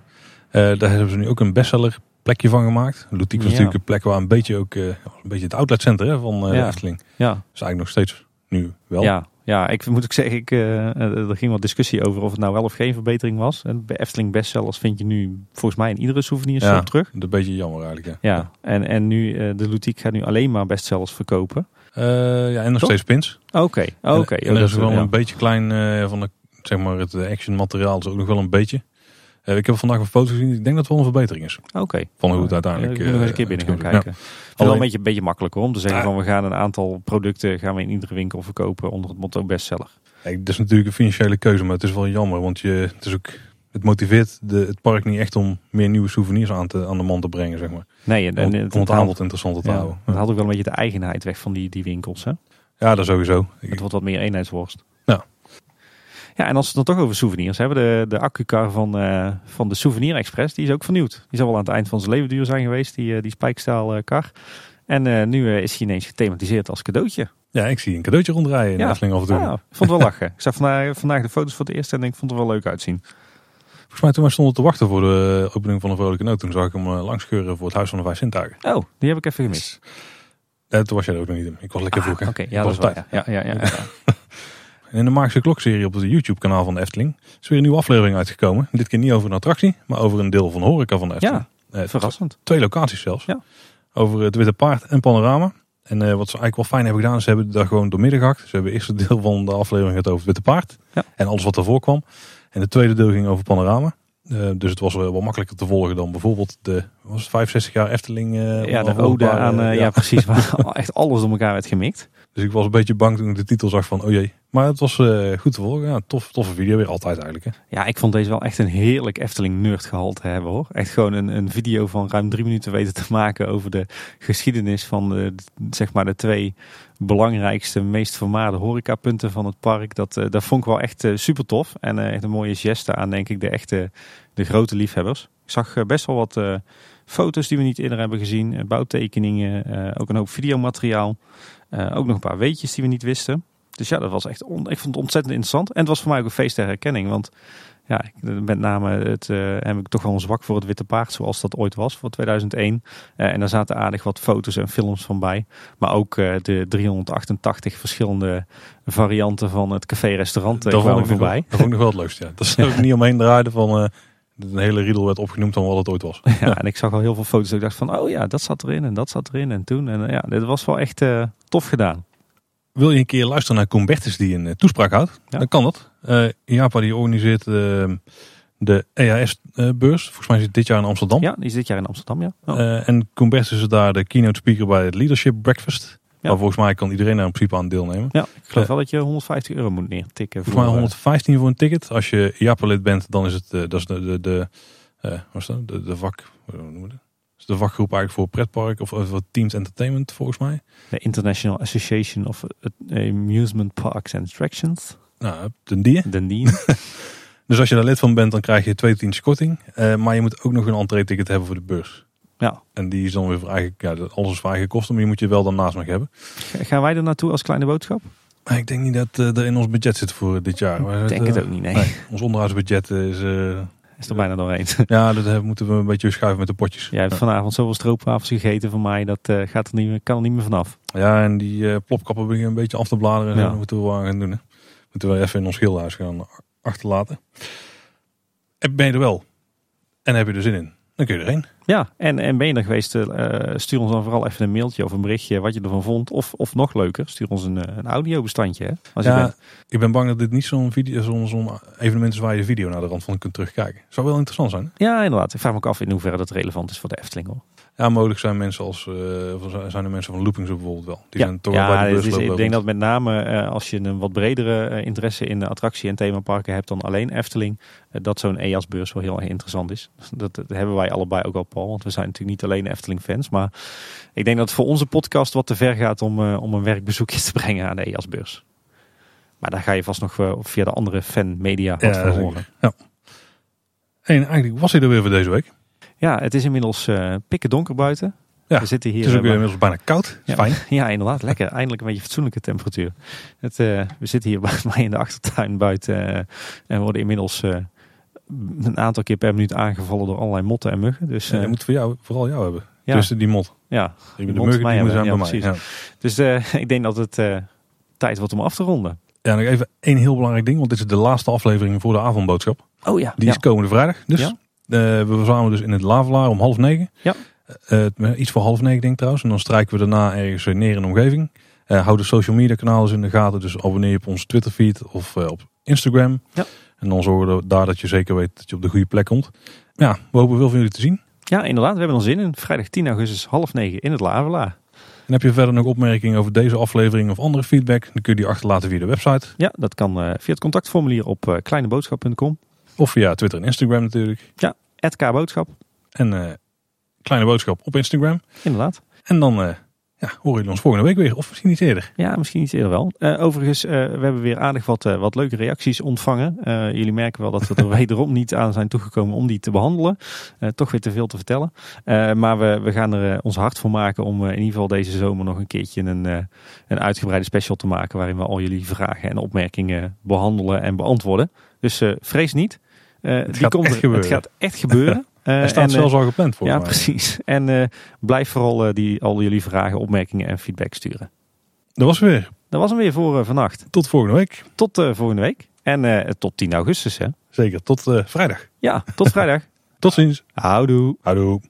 Eh, daar hebben ze nu ook een bestseller plekje van gemaakt. Ludiek was Ja. natuurlijk een plek waar een beetje ook eh, een beetje het outletcentrum hè, van eh, Ja. de Efteling. Ja, is eigenlijk nog steeds nu wel. Ja, ja, ik moet ook zeggen, ik, eh, er ging wat discussie over of het nou wel of geen verbetering was. En bij Efteling bestsellers vind je nu volgens mij in iedere souvenir Ja. terug. Een beetje jammer eigenlijk. Ja. Ja, en, en nu, de Ludiek gaat nu alleen maar bestsellers verkopen. Ja, en nog Toch? steeds pins. Oké, oké. En, er dat is wel een beetje klein van de, zeg maar het action materiaal is ook nog wel een beetje. Eh, ik heb vandaag een foto gezien. Ik denk dat het wel een verbetering is. Oké. Van hoe het uiteindelijk... Moet nog eens een keer eh, binnen gaan ja. kijken. Het wel een beetje, een beetje makkelijker om te zeggen Ja. van we gaan een aantal producten gaan we in iedere winkel verkopen onder het motto bestseller. Kijk, dat is natuurlijk een financiële keuze, maar het is wel jammer. Want je, het, is ook, het motiveert de, het park niet echt om meer nieuwe souvenirs aan, te, aan de man te brengen, zeg maar. Nee, en, Om, om het haalt- aanbod interessanter te ja, houden. het haalt ook wel een beetje de eigenheid weg van die, die winkels. Hè? Ja, dat sowieso. Het wordt wat meer eenheidsworst. Ja. Ja, en als we het dan toch over souvenirs hebben, de, de accukar van, eh, van de Souvenir Express, die is ook vernieuwd. Die zal wel aan het eind van zijn leven duur zijn geweest, die, eh, die spijkstaal eh, kar. En eh, nu is hij ineens gethematiseerd als cadeautje. ja, ik zie een cadeautje rondrijden in Ja. Efteling af en toe. Ah, ik vond het wel lachen. Ik zag vandaag, vandaag de foto's voor het eerst en ik vond het er wel leuk uitzien. Volgens mij toen wij stonden te wachten voor de opening van de Vrolijke Noot, toen zag ik hem langskeuren voor het Huis van de Vijf Zintuigen. Oh, die heb ik even gemist. Eh, toen was jij er ook nog niet in. Ik was lekker vroeg. Ah, Oké, Ik ja, dat was waar. Ja, ja, ja, ja. En in de Magische Klok-serie op het YouTube-kanaal van de Efteling is weer een nieuwe aflevering uitgekomen. Dit keer niet over een attractie, maar over een deel van de horeca van de Efteling. ja Eh, verrassend. Twee locaties zelfs. Ja. Over het Witte Paard en Panorama. En eh, wat ze eigenlijk wel fijn hebben gedaan, is ze hebben daar gewoon doormidden gehakt. Ze hebben eerst het deel van de aflevering gehad over het Witte Paard. Ja. En alles wat ervoor kwam. En het tweede deel ging over Panorama. Eh, dus het was wel, makkelijker te volgen dan bijvoorbeeld de was het 65 jaar Efteling. eh, Ja, de ode aan, eh, ja. precies, waar echt alles door elkaar werd gemikt. Dus ik was een beetje bang toen ik de titel zag van, oh jee. Maar het was eh, goed te volgen. Ja, tof, toffe video weer altijd eigenlijk. Hè. Ja, ik vond deze wel echt een heerlijk Efteling nerd gehalte hebben hoor. Echt gewoon een, een video van ruim drie minuten weten te maken over de geschiedenis van de, zeg maar de twee belangrijkste, meest vermaarde horecapunten van het park. Dat, eh, dat vond ik wel echt super tof. En eh, echt een mooie geste aan denk ik de echte, de grote liefhebbers. Ik zag eh, best wel wat eh, foto's die we niet eerder hebben gezien. eh, bouwtekeningen, eh, ook een hoop videomateriaal. Eh, ook nog een paar weetjes die we niet wisten. Dus ja, dat was echt on- ik vond het ontzettend interessant. En het was voor mij ook een feest der herkenning. Want ja, met name het, eh, heb ik toch wel een zwak voor het Witte Paard zoals dat ooit was voor 2001. Eh, en daar zaten aardig wat foto's en films van bij. Maar ook de 388 verschillende varianten van het café-restaurant kwamen ik nog voorbij. dat vond ik nog wel het leukste. Ja. Dat ze ook niet omheen draaiden van een hele riedel werd opgenoemd van wat het ooit was. Ja, en ik zag al heel veel foto's. Ik dacht van, oh ja, dat zat erin en dat zat erin en toen. En eh, ja, dit was wel echt eh, tof gedaan. Wil je een keer luisteren naar Combertus die een eh, toespraak houdt? Ja. Dan kan dat. IAPA die organiseert eh, de EAS-beurs. Volgens mij is het dit jaar in Amsterdam. Ja, die is dit jaar in Amsterdam, ja. Oh. En Combertus is daar de keynote speaker bij het Leadership Breakfast. Maar volgens mij kan iedereen daar in principe aan deelnemen. ja, ik geloof wel dat je 150 euro moet neertikken. Volgens mij voor, eh, 115 voor een ticket. Als je IAPA-lid bent, dan is het eh, dat is de, de, de, eh, dat? de, de vak... Hoe noemen we dat? Dat is de vakgroep eigenlijk voor pretpark of, voor Teams Entertainment volgens mij. de International Association of Amusement Parks and Attractions. Nou, ten die. Dundee. Dus als je daar lid van bent, dan krijg je 2 tientjes korting. Eh, maar je moet ook nog een entree-ticket hebben voor de beurs. Ja. En die is dan weer voor eigen, ja, alles is voor eigen kosten, maar je moet je wel dan naast nog hebben. Gaan wij er naartoe als kleine boodschap? Maar ik denk niet dat eh, er in ons budget zit voor dit jaar. Ik denk eh, het ook niet, nee. nee. Ons onderhoudsbudget is... eh, Is er bijna doorheen. ja, dat eh, moeten we een beetje schuiven met de potjes. Jij hebt vanavond zoveel stroopwafels gegeten van mij. Dat eh, gaat er niet meer, kan er niet meer vanaf. Ja, en die eh, plopkappen beginnen een beetje af te bladeren. Ja. Dat moeten we wel aan gaan doen. Hè. Moeten we even in ons schilderhuis gaan achterlaten. En ben je er wel? En heb je er zin in? Dan kun je erheen. Ja, en, en ben je er geweest? eh, stuur ons dan vooral even een mailtje of een berichtje wat je ervan vond. Of, of nog leuker, stuur ons een, eh, een audiobestandje. Hè? Als je Ja, bent. ik ben bang dat dit niet zo'n video, zo'n zo'n evenement is waar je video naar de rand van kunt terugkijken. Zou wel interessant zijn. hè? ja, inderdaad. Ik vraag me ook af in hoeverre dat relevant is voor de Efteling. Hoor. Ja, mogelijk zijn mensen als eh, zijn er mensen van Loopings bijvoorbeeld wel. Die ja, zijn toch ja bij de beurs ik denk dat met name eh, als je een wat bredere eh, interesse in de attractie- en themaparken hebt dan alleen Efteling, dat zo'n EAS-beurs wel heel erg interessant is. Dat, dat hebben wij allebei ook al, Paul, want we zijn natuurlijk niet alleen Efteling-fans. Maar ik denk dat het voor onze podcast wat te ver gaat om, om een werkbezoekje te brengen aan de EAS-beurs. Maar daar ga je vast nog via de andere fan-media wat Ja, van horen. Ja. En eigenlijk was hij er weer voor deze week. Ja, het is inmiddels eh pikken donker buiten. Ja, we zitten hier Het is ook eh, weer inmiddels bijna koud. Ja. Fijn. Ja, inderdaad. Lekker. Eindelijk een beetje fatsoenlijke temperatuur. Het, eh, we zitten hier bij mij in de achtertuin buiten. en worden inmiddels een aantal keer per minuut aangevallen door allerlei motten en muggen. Dus, Ja, eh, je moet voor jou, vooral jou hebben. ja, Dus die mot. ja. De mot muggen mij die hebben. zijn Ja, bij mij. precies. Ja. Dus ik denk dat het tijd wordt om af te ronden. ja, nog even één heel belangrijk ding. Want dit is de laatste aflevering voor de avondboodschap. Oh ja. Die is komende vrijdag. Dus we verzamelen dus in het Lavelaar om half negen. Ja. Eh, eh, iets voor half negen denk ik trouwens. En dan strijken we daarna ergens eh, neer in de omgeving. Eh hou de social media kanalen in de gaten. Dus abonneer je op onze Twitter feed of eh, op Instagram. Ja. En dan zorgen we daar dat je zeker weet dat je op de goede plek komt. Ja, we hopen veel van jullie te zien. Ja, inderdaad. We hebben er zin in. Vrijdag 10 augustus half negen in het Lavela. En heb je verder nog opmerkingen over deze aflevering of andere feedback, dan kun je die achterlaten via de website. Ja, dat kan via het contactformulier op kleineboodschap.com. Of via Twitter en Instagram natuurlijk. Ja, @kboodschap. En uh, Kleine Boodschap op Instagram. Inderdaad. En dan ja, horen jullie ons volgende week weer. Of misschien niet eerder. Ja, misschien niet eerder wel. Uh, overigens, uh, we hebben weer aardig wat, uh, wat leuke reacties ontvangen. jullie merken wel dat we er wederom niet aan zijn toegekomen om die te behandelen. toch weer te veel te vertellen. maar we, we gaan er ons hart voor maken om in ieder geval deze zomer nog een keertje een, een uitgebreide special te maken. Waarin we al jullie vragen en opmerkingen behandelen en beantwoorden. Dus vrees niet. Het, gaat komt, echt het gaat echt gebeuren. Uh, staat en, zelfs al gepland voor Ja, precies. En blijf vooral die, al jullie vragen, opmerkingen en feedback sturen. Dat was weer. Dat was hem weer voor vannacht. Tot volgende week. Tot volgende week. En tot 10 augustus, hè? Zeker, tot vrijdag. Ja, tot vrijdag. tot ziens. Houdoe. Houdoe.